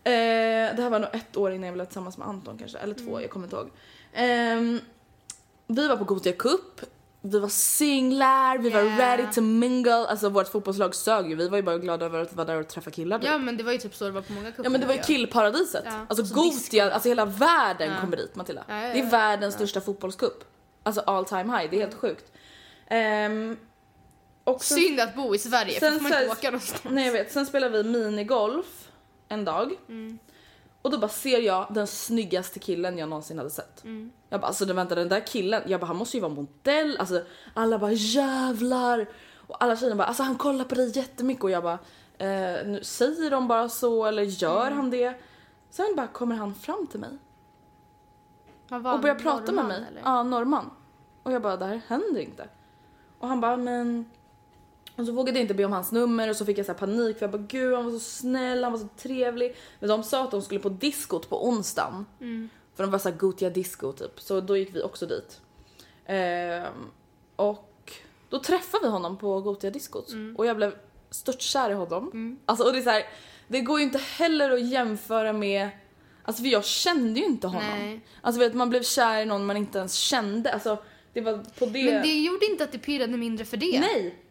Eh, det här var nog ett år innan jag blev tillsammans med Anton kanske, eller två, jag kommer inte ihåg. Ehm, vi var på Gothia Cup, vi var singlar, vi var Yeah. ready to mingle. Alltså vårt fotbollslag sög ju, vi var ju bara glada över att vara där och träffa killar. typ. ja men det var ju typ så det var på många cuper. Ja men det var ju killparadiset. Ja, Alltså så Gothia, alltså hela världen Ja. kommer dit Matilda. Ja, Det är världens största fotbollscup. Alltså all time high, det är helt sjukt. Ehm, och sen- Synd att bo i Sverige för Sen då får man inte åka någonstans. Nej jag vet, sen spelade vi minigolf en dag. Mm. Och då bara ser jag den snyggaste killen jag någonsin hade sett. Mm. Jag bara alltså vänta den där killen, jag bara han måste ju vara modell. Alltså alla bara jävlar. Och alla tjejerna bara alltså han kollar på dig jättemycket och jag bara eh, nu, säger de bara så eller gör Mm. han det? Sen bara kommer han fram till mig var och börjar prata med mig. eller? Ja, norrman. Och jag bara, det här händer inte. Och han bara, men... Och så vågade jag inte be om hans nummer och så fick jag så panik för jag bara, gud han var så snäll, han var så trevlig. Men de sa att de skulle på diskot på onsdagen. Mm. För de var såhär Gotia disco typ, så då gick vi också dit. Ehm, och då träffade vi honom på Gotia diskot Mm. och jag blev störtkär i honom. Alltså och det är så här, det går ju inte heller att jämföra med Alltså för jag kände ju inte honom. Nej. Alltså vet man blev kär i någon man inte ens kände. Alltså det var på det... Men det gjorde inte att det pirrade mindre för det. Nej!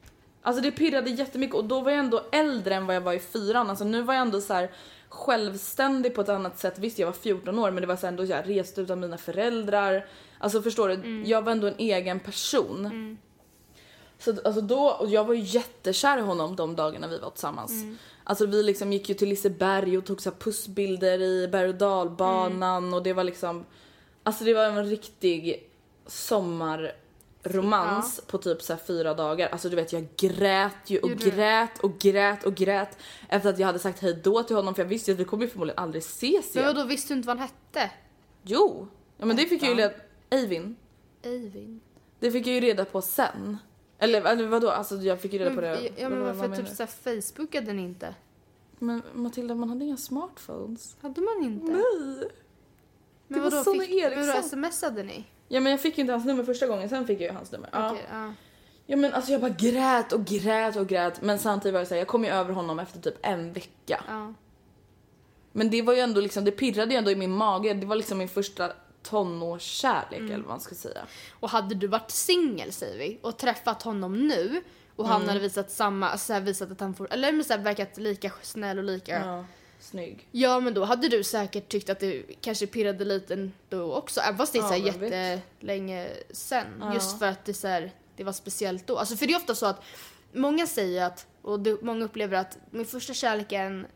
Alltså det pirrade jättemycket och då var jag ändå äldre än vad jag var i fyran. Alltså nu var jag ändå så här självständig på ett annat sätt. Visst jag var 14 år men det var så ändå jag reste utan mina föräldrar. Alltså förstår du? Jag var ändå en egen person. Så att, alltså då, och jag var ju jättekär i honom de dagarna vi var tillsammans. Alltså vi liksom gick ju till Liseberg och tog så pussbilder i berg och dalbanan och det var liksom Alltså det var en riktig sommarromans på typ så här fyra dagar. Alltså du vet jag grät ju och Gjorde grät och grät och grät efter att jag hade sagt hej då till honom för jag visste ju att vi kommer förmodligen aldrig ses Men igen. vadå, visste du inte vad han hette? Jo! Ja men det fick jag ju reda Eivind. Eivind. Det fick jag ju reda på sen. Eller, eller vadå, alltså jag fick ju reda på det. ja men varför typ du? såhär facebookade ni inte? Men Matilda, man hade inga smartphones. Hade man inte? Nej. Men var vadå, Sonny fick, men vadå, Eriksson. smsade ni? Ja men jag fick ju inte hans nummer första gången, sen fick jag ju hans nummer. Ja. Okej, ja. ja men alltså jag bara grät och grät och grät. Men samtidigt var jag såhär, jag kom ju över honom efter typ en vecka. ja. Men det var ju ändå liksom, det pirrade ju ändå i min mage. Det var liksom min första tonårskärlek eller vad man ska säga. Och hade du varit singel säger vi och träffat honom nu och han Mm. hade visat samma, alltså så här, visat att han får, eller så här, verkat lika snäll och lika. Ja. Ja, snygg. men då hade du säkert tyckt att det kanske pirrade lite då också. Även fast det är Ja, så jättelänge sen. Ja. Just för att det, så här, det var speciellt då. Alltså för det är ofta så att många säger att, och det, många upplever att min första kärleken,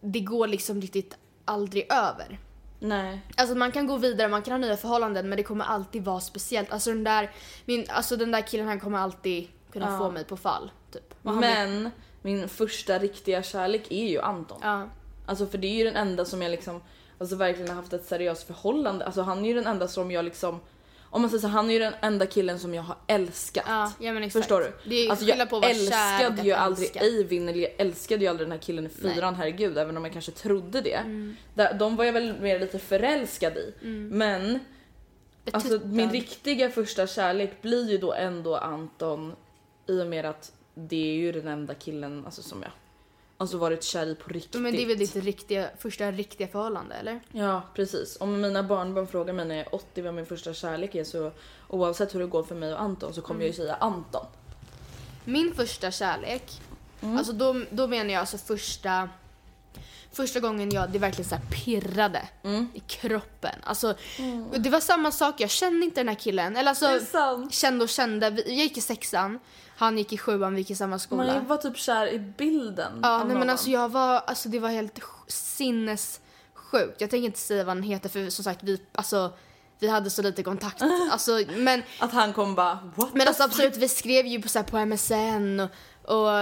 det går liksom riktigt aldrig över. Nej. Alltså man kan gå vidare, man kan ha nya förhållanden men det kommer alltid vara speciellt. Alltså den där, min, alltså den där killen han kommer alltid kunna Ja. få mig på fall. Typ. Men min första riktiga kärlek är ju Anton. Ja. Alltså för det är ju den enda som jag liksom, alltså verkligen har haft ett seriöst förhållande. Alltså han är ju den enda som jag liksom, om man säger så, han är ju den enda killen som jag har älskat. Ja, ja. Förstår du? Det är alltså jag på älskade ju aldrig. Eivind, eller jag älskade ju aldrig den här killen i fyran, herregud, även om jag kanske trodde det. Mm. De var jag väl mer lite förälskad i. Men alltså, Betuttad. min riktiga första kärlek blir ju då ändå Anton i och med att det är ju den enda killen alltså, som jag alltså varit kär i på riktigt. Men det är väl ditt riktiga, första riktiga förhållande eller? Ja precis. Om mina barnbarn frågar mig när jag är 80 vad min första kärlek är så oavsett hur det går för mig och Anton så kommer jag ju säga Anton. Min första kärlek, Mm. alltså då, då menar jag alltså första Första gången jag, det verkligen så pirrade Mm. i kroppen. Alltså, Det var samma sak, jag kände inte den här killen. Eller alltså, kände och kände. Jag gick i sexan, han gick i sjuan, vi gick i samma skola. Man var typ kär i bilden. Ja, nej men alltså jag var, alltså det var helt sj- sinnessjukt. Jag tänker inte säga vad han heter för som sagt vi, alltså vi hade så lite kontakt. Alltså, men Att han kom bara what men alltså absolut, vi skrev ju på, så här, på MSN och, och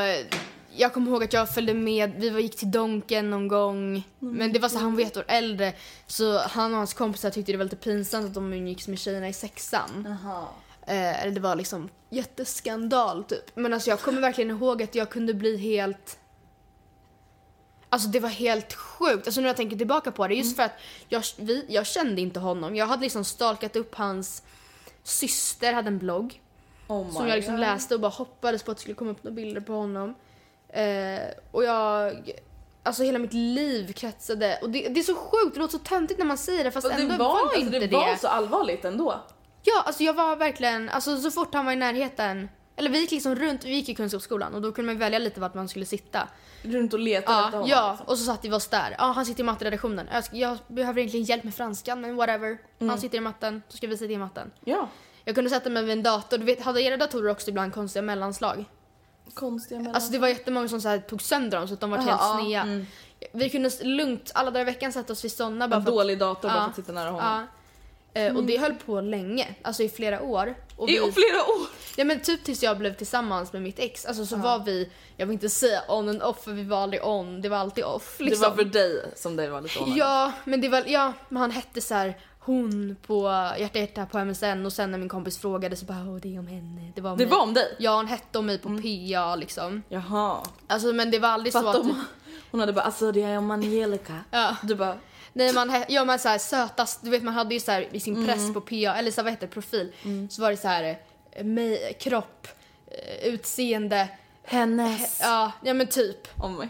jag kommer ihåg att jag följde med, vi var, gick till Donken någon gång. Men det var så han var ett år äldre så han och hans kompisar tyckte det var lite pinsamt att de umgicks med tjejerna i sexan. Jaha. Eh, eller det var liksom jätteskandal typ. Men alltså jag kommer verkligen ihåg att jag kunde bli helt... Alltså det var helt sjukt. Alltså när jag tänker tillbaka på det. Just för att jag, vi, jag kände inte honom. Jag hade liksom stalkat upp hans syster, hade en blogg. Oh Som jag liksom God. läste och bara hoppades på att det skulle komma upp några bilder på honom. Eh, och jag... Alltså hela mitt liv kretsade. Och det, det är så sjukt, det låter så töntigt när man säger det fast Fast ändå det var, var alltså, inte det det. var så allvarligt ändå. Ja, alltså jag var verkligen, alltså så fort han var i närheten, eller vi gick liksom runt, vi gick i kunskapsskolan och då kunde man välja lite vart man skulle sitta. Runt och efter Ja, honom. ja liksom. och så satt vi oss där. Ja, han sitter i matteredaktionen. Jag, jag behöver egentligen hjälp med franskan men whatever. Mm. Han sitter i matten, så ska vi sitta i matten. ja. Jag kunde sätta mig vid en dator, du vet, hade era datorer också ibland konstiga mellanslag? Konstiga mellan... Alltså det var jättemånga som så tog sönder dem så att de var helt ja, sneda. mm. Vi kunde lugnt alla dagar i veckan sätta oss vid sådana bara en dålig dator bara för att sitta nära honom. Eh, Och det höll på länge, alltså i flera år. Och I vi- flera år! Ja men typ tills jag blev tillsammans med mitt ex, alltså så var vi, jag vill inte säga on and off för vi var aldrig on, det var alltid off liksom. Det var för dig som det var lite onödigt. Ja, men det var, ja, men han hette så här hon på Hjärta Hjärta på MSN och sen när min kompis frågade så bara åh det är om henne. Det var om Det mig. var om dig? Ja, han hette om mig på PA liksom. Jaha. Alltså men det var aldrig så Fatta att... hon hade bara alltså det är om Angelica. Ja. Du bara Nej man, he- ja men såhär sötast, du vet man hade ju såhär i sin press på PA, eller så här, vad heter profil, så var det så här eh, mig, kropp, eh, utseende, hennes. ja, ja men typ. Mig.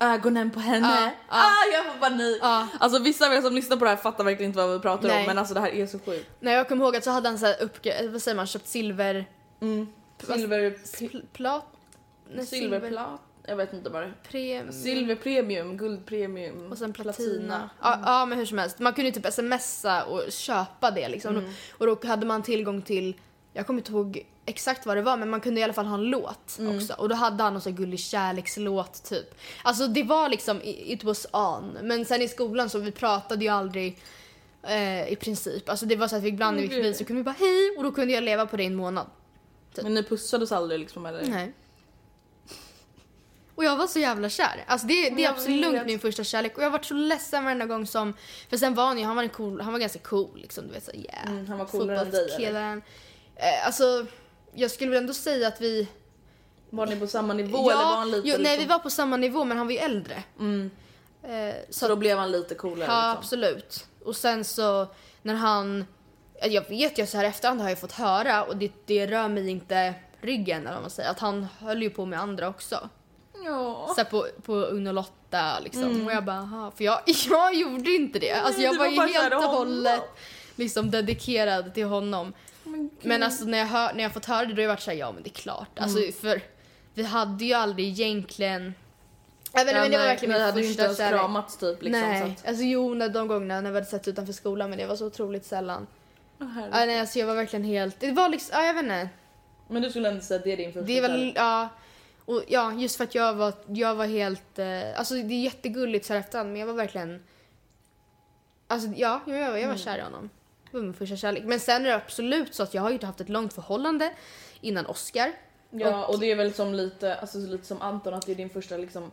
Ögonen på henne. Ja, ja. Ah, jag får panik. Ja. Alltså vissa av er som lyssnar på det här fattar verkligen inte vad vi pratar Nej. om men alltså det här är så sjukt. Nej jag kommer ihåg att så hade han så här uppgre- vad säger man, köpt silver... Silver... Plat? Nej, Silverplat? Jag vet inte vad det premium, guld premium. Och sen platina. Ja, ja men hur som helst. Man kunde ju typ smsa och köpa det liksom. Och då hade man tillgång till, jag kommer inte ihåg exakt vad det var men man kunde i alla fall ha en låt också. Och då hade han någon sån gullig kärlekslåt typ. Alltså det var liksom, it was on. Men sen i skolan så vi pratade ju aldrig eh, i princip. Alltså det var så att vi ibland när vi gick förbi så kunde vi bara hej och då kunde jag leva på det i en månad. Men ni pussades aldrig liksom eller? Nej. Och jag var så jävla kär. Alltså det, det är absolut vet. min första kärlek. Och jag har varit så ledsen varenda gång som... För sen var han ju, han var, en cool, han var ganska cool liksom. Du vet så yeah. Mm, han var coolare än dig, eller? Eh, alltså, jag skulle väl ändå säga att vi... Var ni på samma nivå eller var han lite jo, nej liksom, vi var på samma nivå men han var ju äldre. Mm. Eh, Så då blev han lite coolare Ja, liksom. absolut. Och sen så när han... Jag vet ju så här efterhand har jag fått höra och det, det rör mig inte ryggen eller vad man säger. Att han höll ju på med andra också. Ja. Så på, på Ung och Lotta liksom. Och jag bara, aha. För jag, jag gjorde inte det. Alltså jag var var ju helt och hållet liksom dedikerad till honom. Men alltså när jag, hör, när jag fått höra det då har jag varit såhär, ja men det är klart. Alltså för vi hade ju aldrig egentligen... Jag vet Ja, men det var verkligen min hade ju inte ens kramats typ liksom. nej, Så att, alltså jo när de gångerna när vi hade sett utanför skolan men det var så otroligt sällan. Herregud. Ja, nej, alltså jag var verkligen helt, det var liksom, ja jag vet inte. Men du skulle ändå säga att det är din första Det är väl, kärlek? ja. Och ja, just för att jag var, jag var helt, eh, alltså det är jättegulligt så här efterhand men jag var verkligen, alltså ja, jag, jag, var- jag var kär i honom. Det var min första kärlek. Men sen är det absolut så att jag har ju inte haft ett långt förhållande innan Oscar. Ja och det är väl som lite, alltså lite som Anton att det är din första liksom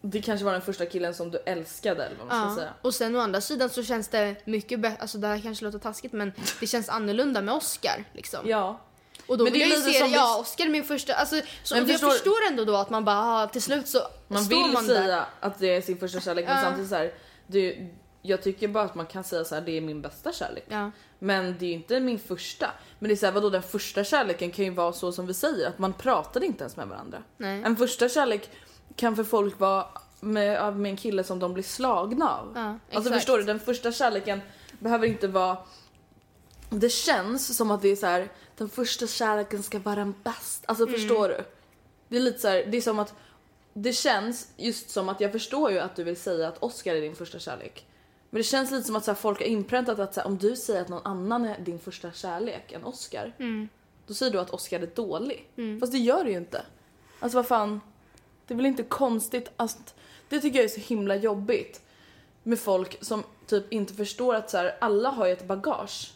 Det kanske var den första killen som du älskade eller vad man ska Ja. säga. Och sen å andra sidan så känns det mycket bättre, alltså det här kanske låter taskigt men det känns annorlunda med Oscar liksom. Ja. Och då Men vill det är jag ju se, som ja Oscar min första, alltså så Men jag förstår- förstår ändå då att man bara, ah, till slut så Man står vill man där. säga att det är sin första kärlek men Ja. samtidigt så här, det, jag tycker bara att man kan säga så här, det är min bästa kärlek. Ja. Men det är ju inte min första. Men det är såhär vadå den första kärleken kan ju vara så som vi säger att man pratade inte ens med varandra. Nej. En första kärlek kan för folk vara med, med en kille som de blir slagna av. Ja, alltså förstår du, den första kärleken behöver inte vara det känns som att det är så här. Den första kärleken ska vara den bästa. Alltså Mm. förstår du? Det är lite så här, det är som att det känns just som att jag förstår ju att du vill säga att Oscar är din första kärlek. Men det känns lite som att så här, folk har inpräntat att så här, om du säger att någon annan är din första kärlek än Oscar. Mm. Då säger du att Oscar är dålig. Fast det gör du ju inte. Alltså vad fan. Det är väl inte konstigt att... Det tycker jag är så himla jobbigt. Med folk som typ inte förstår att så här, alla har ju ett bagage.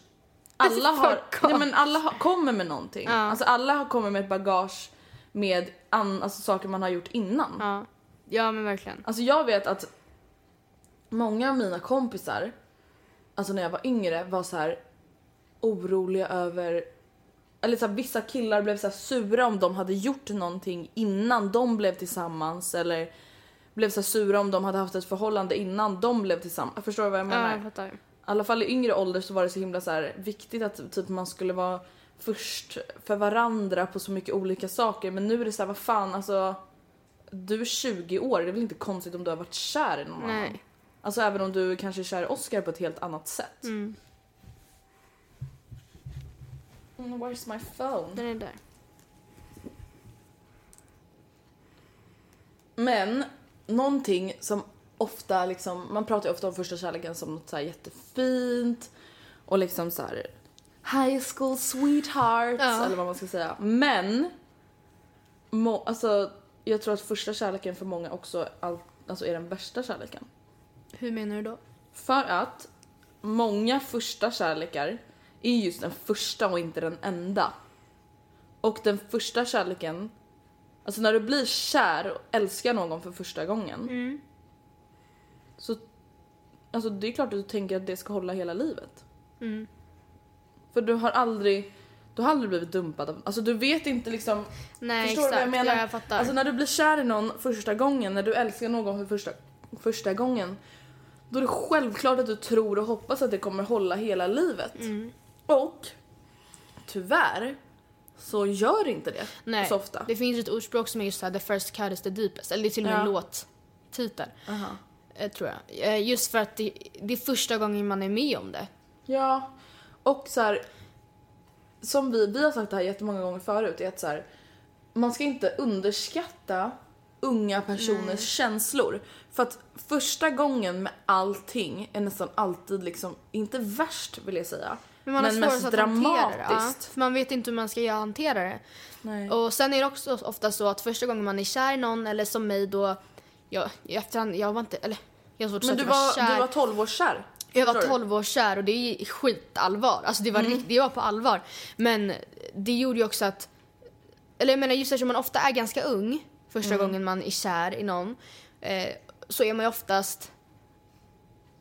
Alla har, nej men alla har, kommer med någonting. Ja. Alltså alla har kommit med ett bagage med an, alltså saker man har gjort innan. Ja. ja men verkligen. Alltså jag vet att många av mina kompisar, alltså när jag var yngre, var så här oroliga över eller så här, vissa killar blev så sura om de hade gjort någonting innan de blev tillsammans eller blev så sura om de hade haft ett förhållande innan de blev tillsammans. Förstår du vad jag menar? Ja, jag fattar. I alla fall i yngre ålder så var det så himla så här viktigt att typ man skulle vara först för varandra på så mycket olika saker men nu är det så här vad fan alltså du är 20 år, det är väl inte konstigt om du har varit kär i någon annan? Nej. Alltså även om du kanske är kär i Oscar på ett helt annat sätt. Mm. Mm, where's my phone? Den är där. Men någonting som ofta liksom, man pratar ju ofta om första kärleken som något så jättefint och liksom så här high school sweethearts Ja. eller vad man ska säga. Men må, alltså, jag tror att första kärleken för många också all, alltså är den värsta kärleken. Hur menar du då? För att många första kärlekar är just den första och inte den enda. Och den första kärleken, alltså när du blir kär och älskar någon för första gången. Så, alltså det är klart att du tänker att det ska hålla hela livet. För du har aldrig, du har aldrig blivit dumpad av, alltså du vet inte liksom Nej Förstår du exakt, vad jag menar? Ja, jag fattar. Alltså när du blir kär i någon första gången, när du älskar någon för första, första gången. Då är det självklart att du tror och hoppas att det kommer hålla hela livet. Mm. Och tyvärr så gör inte det Nej, så ofta. det finns ett ordspråk som är just såhär the first cut is the deepest. Eller det är till och med en Ja. låttitel. Aha. Eh, tror jag. Eh, just för att det, det är första gången man är med om det. Ja, och så här. Som vi, vi har sagt det här jättemånga gånger förut, är att så här, man ska inte underskatta unga personers känslor. För att första gången med allting är nästan alltid liksom, inte värst vill jag säga. Men man svårast mest det. Ja, dramatiskt. för man vet inte hur man ska hantera det. Nej. Och sen är det också ofta så att första gången man är kär i någon eller som mig då, jag, i efterhand, jag var inte, eller jag har svårt att Men du var kär. du var 12 år kär. Jag var förstår du? 12 år kär och det är skitallvar. Alltså det var, Mm. det var på allvar. Men det gjorde ju också att, eller jag menar just eftersom man ofta är ganska ung första Mm. gången man är kär i någon, eh, så är man ju oftast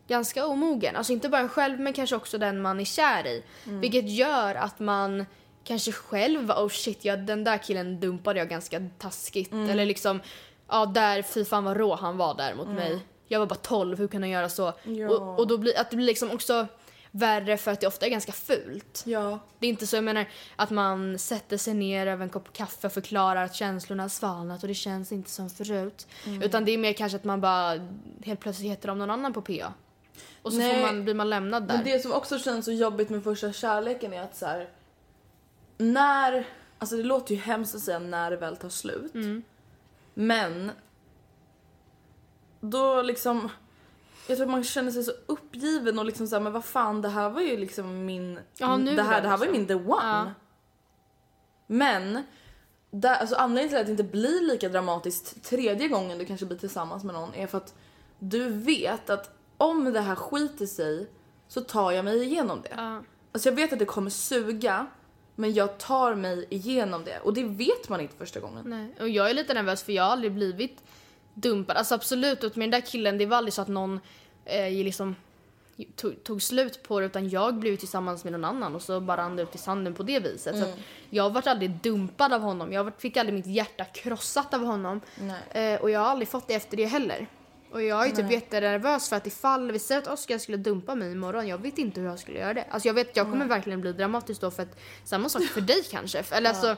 ganska omogen. Alltså inte bara själv men kanske också den man är kär i. Mm. Vilket gör att man kanske själv oh shit, ja, den där killen dumpade jag ganska taskigt. Eller liksom, ja där, fy fan vad rå han var där mot mig. Jag var bara 12, hur kan han göra så? Ja. Och, och då blir att det blir liksom också värre för att det ofta är ganska fult. Ja. Det är inte så, jag menar, att man sätter sig ner över en kopp kaffe och förklarar att känslorna har svalnat och det känns inte som förut. Utan det är mer kanske att man bara helt plötsligt heter om någon annan på PA. Och så Nej. man, blir man lämnad där. Men det som också känns så jobbigt med första kärleken är att så här. När, alltså det låter ju hemskt att säga när det väl tar slut. Mm. Men då liksom, jag tror man känner sig så uppgiven och liksom såhär men vad fan det här var ju liksom min, Ja, det här, det här var ju liksom. min the one. Ja. Men där, alltså anledningen till att det inte blir lika dramatiskt tredje gången du kanske blir tillsammans med någon är för att du vet att om det här skiter sig så tar jag mig igenom det. Ja. Alltså jag vet att det kommer suga men jag tar mig igenom det och det vet man inte första gången. Nej. Och jag är lite nervös för jag har aldrig blivit dumpad. Alltså absolut, med den där killen, det var aldrig så att någon eh, liksom tog, tog slut på det utan jag blev tillsammans med någon annan och så bara rann det ut i sanden på det viset. Så att jag vart aldrig dumpad av honom. Jag fick aldrig mitt hjärta krossat av honom. Eh, och jag har aldrig fått det efter det heller. Och jag är typ jättenervös för att ifall vi säger att Oskar skulle dumpa mig imorgon, jag vet inte hur jag skulle göra det. Alltså jag vet, jag kommer verkligen bli dramatisk då för att samma sak för dig kanske. Eller alltså,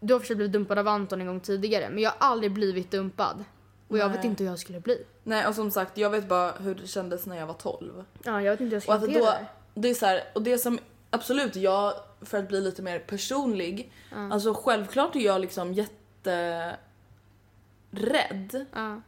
du har försökt bli dumpad av Anton en gång tidigare men jag har aldrig blivit dumpad. Och jag vet inte hur jag skulle bli. Nej och som sagt jag vet bara hur det kändes när jag var 12. Ja, jag vet inte hur jag skulle hantera då, det. det är så här, och det som absolut jag, för att bli lite mer personlig, alltså självklart är jag liksom jätterädd. Ja.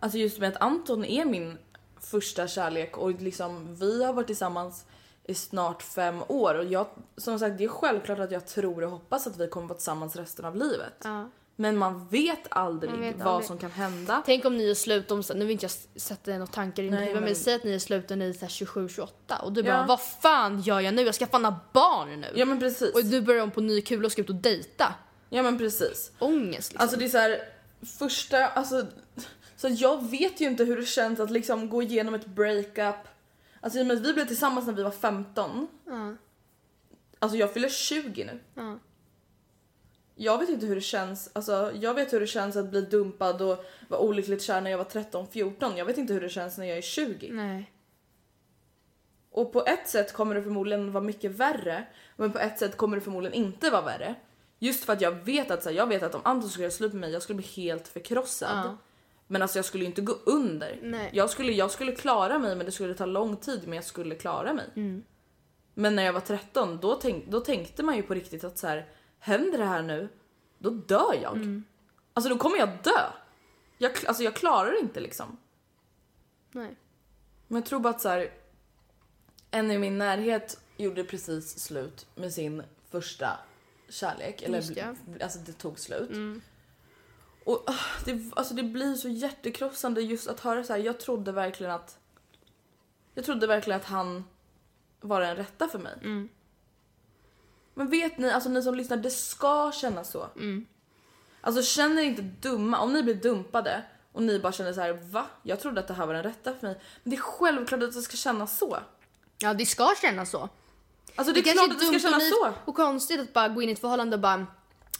Alltså just med att Anton är min första kärlek och liksom vi har varit tillsammans i snart fem år och jag, som sagt det är självklart att jag tror och hoppas att vi kommer vara tillsammans resten av livet. Ja. Men man vet aldrig Man vet vad aldrig. som kan hända. Tänk om ni är slut om, nu vill inte jag sätta några tankar i Nej, ditt huvud men men- säg att ni är slut och ni är 27-28 och du Ja. bara vad fan gör jag nu? Jag ska fan ha barn nu. Ja men precis. Och du börjar om på ny kula och ska ut och dejta. Ja men precis. Ångest liksom. Alltså det är så här, första, alltså så jag vet ju inte hur det känns att liksom gå igenom ett breakup. Alltså i och med att vi blev tillsammans när vi var 15. Ja. Alltså jag fyller 20 nu. Ja. Jag vet inte hur det känns, alltså jag vet hur det känns att bli dumpad och vara olyckligt kär när jag var 13-14. Jag vet inte hur det känns när jag är 20. Nej. Och på ett sätt kommer det förmodligen vara mycket värre, men på ett sätt kommer det förmodligen inte vara värre. Just för att jag vet att så här, jag vet att om Anton skulle göra slut med mig, jag skulle bli helt förkrossad. Ja. Men alltså jag skulle ju inte gå under. Nej. Jag skulle, jag skulle klara mig men det skulle ta lång tid men jag skulle klara mig. Mm. Men när jag var 13 då, tänk, då tänkte man ju på riktigt att så här, händer det här nu, då dör jag. Mm. Alltså då kommer jag dö. Jag, alltså jag klarar det inte liksom. Nej. Men jag tror bara att så här, en i min närhet gjorde precis slut med sin första kärlek. Eller. Mm. alltså det tog slut. Och ah, det, alltså det blir så hjärtekrossande just att höra så här. jag trodde verkligen att jag trodde verkligen att han var den rätta för mig. Mm. Men vet ni, alltså ni som lyssnar, det ska kännas så. Mm. Alltså känner er inte dumma, om ni blir dumpade och ni bara känner så här: va? Jag trodde att det här var den rätta för mig. Men det är självklart att det ska kännas så. Ja, det ska kännas så. Alltså det är kanske klart att det ska kännas så. Och konstigt att bara gå in i ett förhållande och bara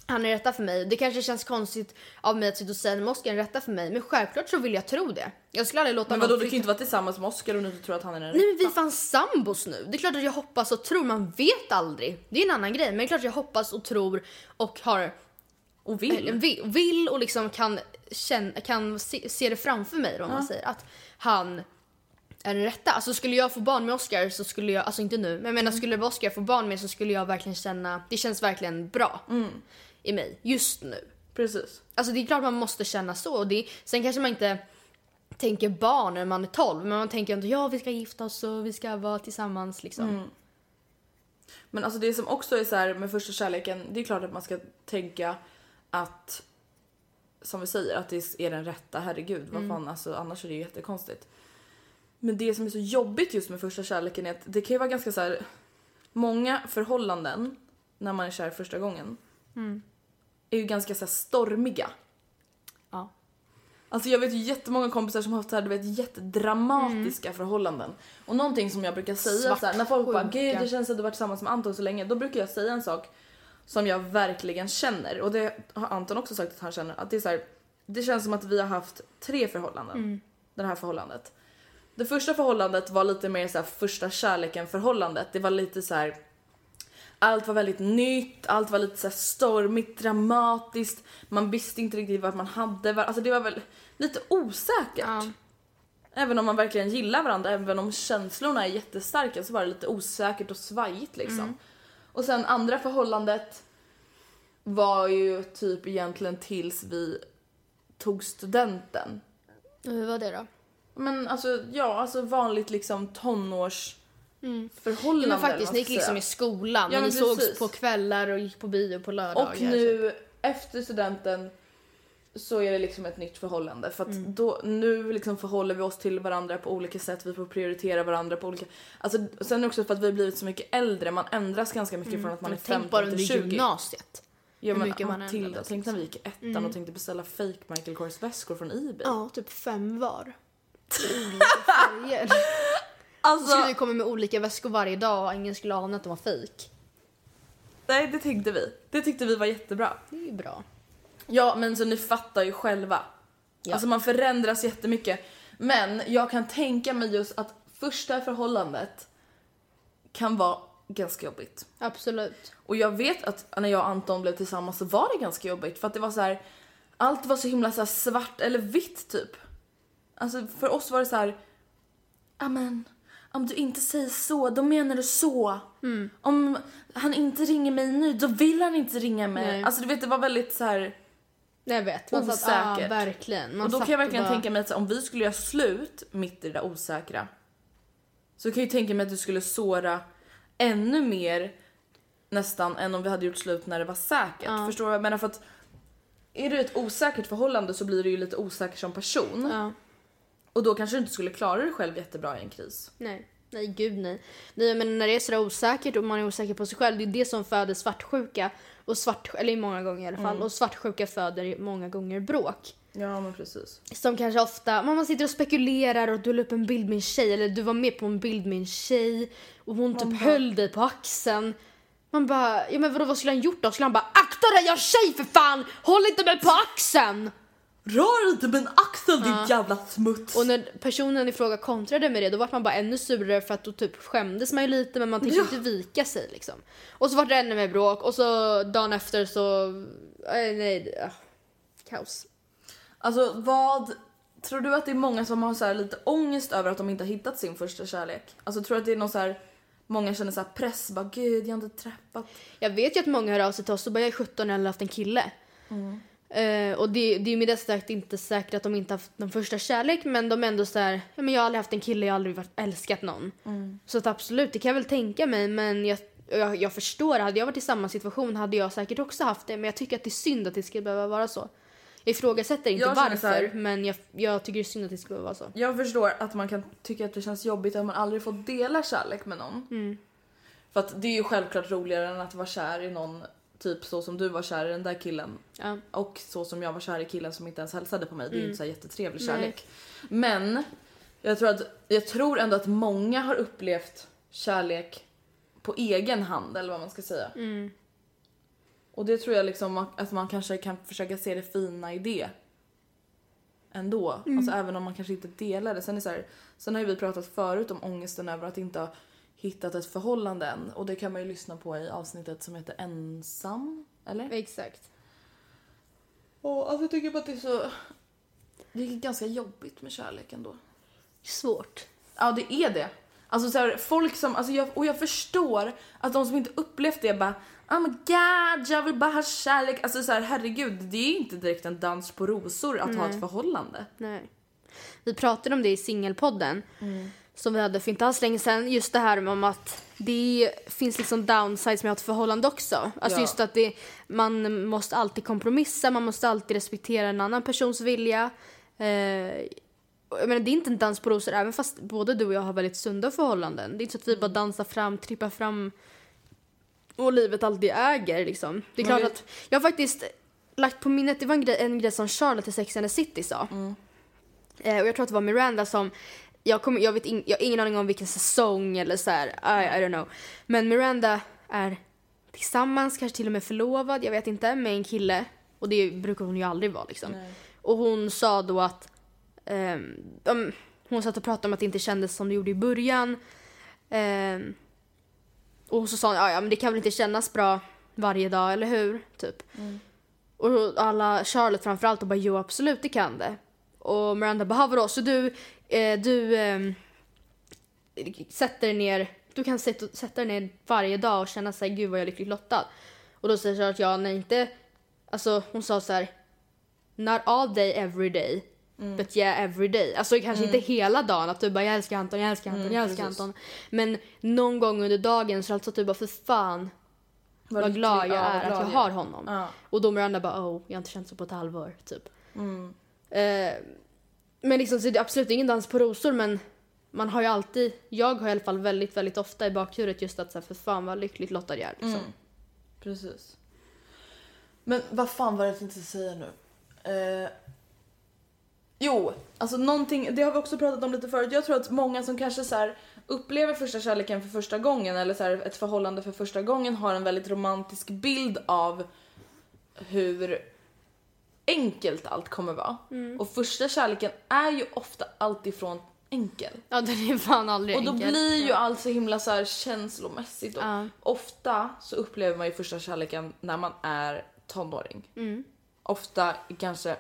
han är rätta för mig. Det kanske känns konstigt av mig att sitta och säga att Oskar är rätta för mig. Men självklart så vill jag tro det. Jag skulle aldrig låta Men någon vadå, du kan ju inte vara tillsammans med Oscar och du inte tror att han är den Nej men vi är fan sambos nu. Det är klart att jag hoppas och tror. Man vet aldrig. Det är en annan grej. Men det är klart att jag hoppas och tror och har Och vill. eller vill, vill och liksom kan, känna, kan se, se det framför mig då, om man säger att han är den rätta. Alltså skulle jag få barn med Oscar så skulle jag, alltså inte nu, men jag menar skulle Oscar få barn med så skulle jag verkligen känna, det känns verkligen bra i mig just nu. Precis. Alltså det är klart man måste känna så. Och det, sen kanske man inte tänker barn när man är 12 men man tänker ändå ja vi ska gifta oss och vi ska vara tillsammans liksom. Men alltså det som också är så här med första kärleken, det är klart att man ska tänka att som vi säger att det är den rätta, herregud vad fan alltså annars är det ju jättekonstigt. Men det som är så jobbigt just med första kärleken är att det kan ju vara ganska så här många förhållanden när man är kär första gången är ju ganska så stormiga. Ja. Alltså jag vet ju jättemånga kompisar som har haft så här, du vet, jättedramatiska förhållanden. Och någonting som jag brukar säga så här, när folk bara gud det känns att du varit tillsammans med Anton så länge. Då brukar jag säga en sak. som jag verkligen känner och det har Anton också sagt att han känner att det är så här, det känns som att vi har haft tre förhållanden. Det här förhållandet. Det första förhållandet var lite mer så här första kärleken förhållandet. Det var lite så här allt var väldigt nytt, allt var lite så stormigt, dramatiskt. Man visste inte riktigt vad man hade. Alltså det var väl lite osäkert. Ja. Även om man verkligen gillar varandra, även om känslorna är jättestarka så var det lite osäkert och svajigt liksom. Och sen andra förhållandet var ju typ egentligen tills vi tog studenten. Hur var det då? Men alltså ja, alltså vanligt liksom tonårsförhållande. Ja, men faktiskt, ni gick liksom i skolan Ja, men men ni sågs precis. på kvällar och gick på bio på lördagar. Och nu efter studenten så är det liksom ett nytt förhållande för att Mm. då, nu liksom förhåller vi oss till varandra på olika sätt, vi får prioritera varandra på olika... Alltså sen också för att vi har blivit så mycket äldre, man ändras ganska mycket från att man är Mm. Men 15 tänk bara under till 20. gymnasiet. Ja, hur men mycket man Matilda, ändrades, tänk när vi gick i ettan och tänkte beställa fake Michael Kors väskor från Ebay. Ja, typ fem var. I olika färger. Så Alltså, skulle vi komma med olika väskor varje dag och ingen skulle ana att de var fejk. nej det tänkte vi. Det tyckte vi var jättebra. Det är ju bra. Ja men så ni fattar ju själva. Ja. Alltså man förändras jättemycket. Men jag kan tänka mig just att första förhållandet kan vara ganska jobbigt. Absolut. Och jag vet att när jag och Anton blev tillsammans så var det ganska jobbigt för att det var så här. allt var så himla så svart eller vitt typ. Alltså för oss var det så här. Amen, om du inte säger så, då menar du så. Mm. Om han inte ringer mig nu, då vill han inte ringa mig. Nej. Alltså du vet, det var väldigt så här. Jag vet. Man satt, ja, Osäkert. verkligen. Man och då satt kan jag verkligen bara- tänka mig att om vi skulle göra slut mitt i det där osäkra. Så kan jag ju tänka mig att du skulle såra ännu mer nästan än om vi hade gjort slut när det var säkert. Förstår du vad jag menar? För att är du ett osäkert förhållande så blir du ju lite osäker som person. Ja. Och då kanske du inte skulle klara dig själv jättebra i en kris. Nej. Nej, gud nej. nej. Men när det är sådär osäkert och man är osäker på sig själv, det är det som föder svartsjuka. Och svart, eller många gånger i alla fall. Och svartsjuka föder många gånger bråk. Ja men precis. Som kanske ofta, man sitter och spekulerar och du la upp en bild med en tjej eller du var med på en bild med en tjej och hon typ höll dig på axeln. Man bara, ja men vadå vad skulle han gjort då? Skulle han bara akta dig jag är tjej för fan! Håll inte mig på axeln! Rör inte min axel din jävla smuts! Och när personen i fråga kontrade med det då var man bara ännu surare för att då typ skämdes man ju lite men man tänkte Ja. inte vika sig liksom. Och så var det ännu mer bråk och så dagen efter så, äh, nej, ah, kaos. Alltså vad... Tror du att det är många som har så lite ångest över att de inte har hittat sin första kärlek? Alltså tror du att det är någon så här... Många känner så här press, bara gud jag har inte träffat... Jag vet ju att många hör av sig till oss och bara jag är 17 och har haft en kille. Eh, och det, det är ju med det sagt inte säkert att de inte haft den första kärlek men de är ändå så här, ja men jag har aldrig haft en kille, jag har aldrig varit, älskat någon. Så att absolut, det kan jag väl tänka mig men jag, jag, jag förstår, hade jag varit i samma situation hade jag säkert också haft det men jag tycker att det är synd att det ska behöva vara så. Jag ifrågasätter inte Jag varför här- men jag, jag tycker det är synd att det ska behöva vara så. Jag förstår att man kan tycka att det känns jobbigt att man aldrig får dela kärlek med någon. För att det är ju självklart roligare än att vara kär i någon typ så som du var kär i den där killen. Ja. Och så som jag var kär i killen som inte ens hälsade på mig. Det är ju inte så jättetrevlig kärlek. Men jag tror, att, jag tror ändå att många har upplevt kärlek på egen hand eller vad man ska säga. Och det tror jag liksom att man kanske kan försöka se det fina i det. Ändå. Alltså även om man kanske inte delar det. Sen, är så här, sen har ju vi pratat förut om ångesten över att inte ha hittat ett förhållande än. Och det kan man ju lyssna på i avsnittet som heter Ensam. Eller? Exakt. Och alltså jag tycker bara att det är så... Det är ganska jobbigt med kärlek ändå. Svårt. Ja det är det. Alltså så här, folk som, alltså jag, och jag förstår att de som inte upplevt det bara Oh my god, jag vill bara ha kärlek. Alltså så här, herregud, det är inte direkt en dans på rosor att ha ett förhållande. Nej. Vi pratade om det i singelpodden som vi hade för inte alls länge sedan. Just det här om att det finns liksom downsides med att ha ett förhållande också. Alltså Ja. just att det, man måste alltid kompromissa, man måste alltid respektera en annan persons vilja. Eh, jag menar, det är inte en dans på rosor även fast både du och jag har väldigt sunda förhållanden. Det är inte så att vi bara dansar fram, trippar fram och livet alltid äger liksom. Det är klart vi- att jag har faktiskt lagt på minnet, det var en grej, en grej som Charlotte i Sex and the City sa. Eh, och jag tror att det var Miranda som, jag, kommer, jag, vet in, jag har ingen aning om vilken säsong eller så här, I, I don't know. Men Miranda är tillsammans, kanske till och med förlovad, jag vet inte, med en kille. Och det brukar hon ju aldrig vara liksom. Och hon sa då att de, hon satt och pratade om att det inte kändes som det gjorde i början. Ehm, och så sa hon, ja, men det kan väl inte kännas bra varje dag, eller hur? Typ. Och alla, Charlotte framförallt, och bara jo absolut det kan det. Och Miranda bara, "Ha, vadå, så du, eh, du ehm, sätter dig ner, du kan sätta, sätta dig ner varje dag och känna sig gud vad jag är lyckligt lottad. Och då säger Charlotte, ja nej inte, alltså hon sa så här, not all day every day. But yeah every day. Alltså kanske inte hela dagen att du bara jag älskar Anton, jag älskar Anton, jag älskar precis. Anton. Men någon gång under dagen så alltså att du bara för fan vad, lycklig- glad jag ja, vad är att glad jag jag är. har honom. Ja. Och då Miranda bara oh, jag har inte känt så på ett halvår typ. Mm. Eh, men liksom så är det absolut ingen dans på rosor men man har ju alltid, jag har i alla fall väldigt, väldigt ofta i bakhuvudet just att så här, för fan vad lyckligt lottad jag är liksom. Mm. Precis. Men vad fan var det jag tänkte säga nu? Eh, jo, alltså någonting, det har vi också pratat om lite förut. Jag tror att många som kanske så här upplever första kärleken för första gången eller så här ett förhållande för första gången har en väldigt romantisk bild av hur enkelt allt kommer vara. Och första kärleken är ju ofta alltifrån enkel. Ja den är fan aldrig Och då enkel. blir ju allt så himla så här känslomässigt. Och Ja. Ofta så upplever man ju första kärleken när man är tonåring. Ofta kanske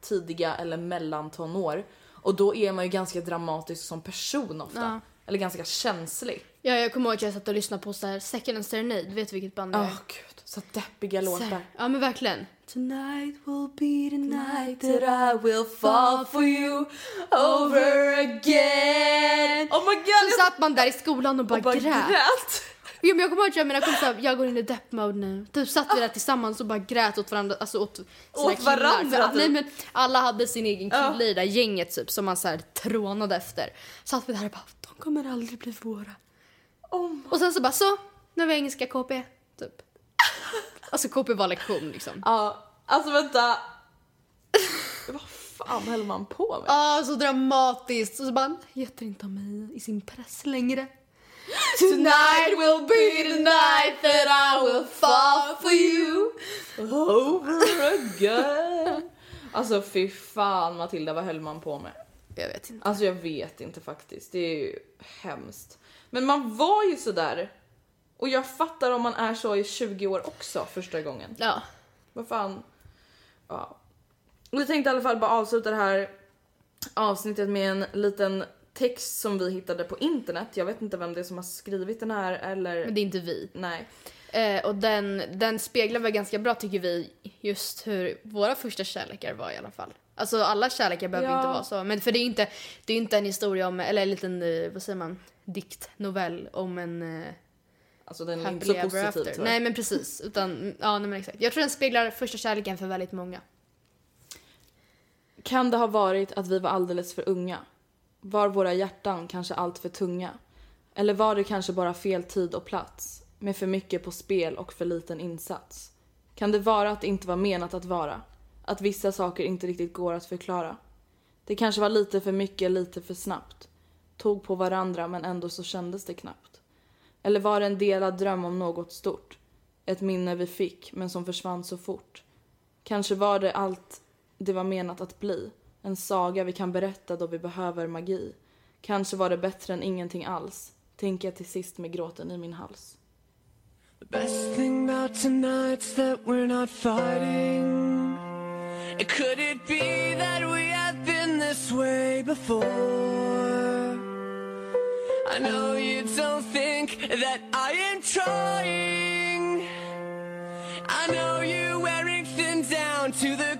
tidiga eller mellantonår. Och då är man ju ganska dramatisk som person ofta. Ja. Eller ganska känslig. Ja, jag kommer ihåg att jag satt och lyssnade på så här Second and Serenade, vet du vilket band det Åh är? gud, så deppiga låtar. här- Ja men verkligen. Tonight will be the night That I will fall for you over again. Oh my god! Så jag satt man där i skolan och bara, och bara grät. grät. Jo, men jag kommer ihåg att jag mina kompisar, jag går in i depp mode nu. Typ satt vi där tillsammans och bara grät åt varandra, alltså åt Åt varandra, typ. Nej men alla hade sin egen kille i det där gänget typ som man så här trånade efter. Satt vi där och bara, kommer aldrig bli våra. Oh Och sen så bara, så, nu har vi engelska KP, typ. Alltså KP var lektion liksom. Ja, alltså vänta. Vad fan höll man på med? Ah, så dramatiskt. Och så bara, heter inte mig i sin press längre. Tonight will be the night that I will fall for you. Over again. Alltså fy fan Matilda, vad höll man på med? Jag vet inte. Alltså jag vet inte faktiskt, det är ju hemskt. Men man var ju sådär. Och jag fattar om man är så i 20 år också första gången. Ja. Vad fan. Ja. Jag tänkte i alla fall bara avsluta det här avsnittet med en liten text som vi hittade på internet. Jag vet inte vem det är som har skrivit den här eller... Men det är inte vi. Nej. Eh, och den, den speglar väl ganska bra tycker vi just hur våra första kärlekar var i alla fall. Alltså alla kärlekar behöver Ja. inte vara så. Men för det är inte, det är inte en historia om, eller en liten, eh, vad säger man, dikt, novell om en eh, Alltså den är inte så positiv after. tyvärr. Nej men precis, utan ja nej, men exakt. Jag tror den speglar första kärleken för väldigt många. Kan det ha varit att vi var alldeles för unga? Var våra hjärtan kanske allt för tunga? Eller var det kanske bara fel tid och plats? Med för mycket på spel och för liten insats? Kan det vara att det inte var menat att vara? Att vissa saker inte riktigt går att förklara? Det kanske var lite för mycket, lite för snabbt. Tog på varandra men ändå så kändes det knappt. Eller var det en delad dröm om något stort? Ett minne vi fick men som försvann så fort. Kanske var det allt det var menat att bli. En saga vi kan berätta då vi behöver magi. Kanske var det bättre än ingenting alls. Tänker jag till sist med gråten i min hals. The best thing about tonight's that we're not fighting. Could it be that we have been this way before? I know you don't think that I am trying. I know you're wearing thin down to the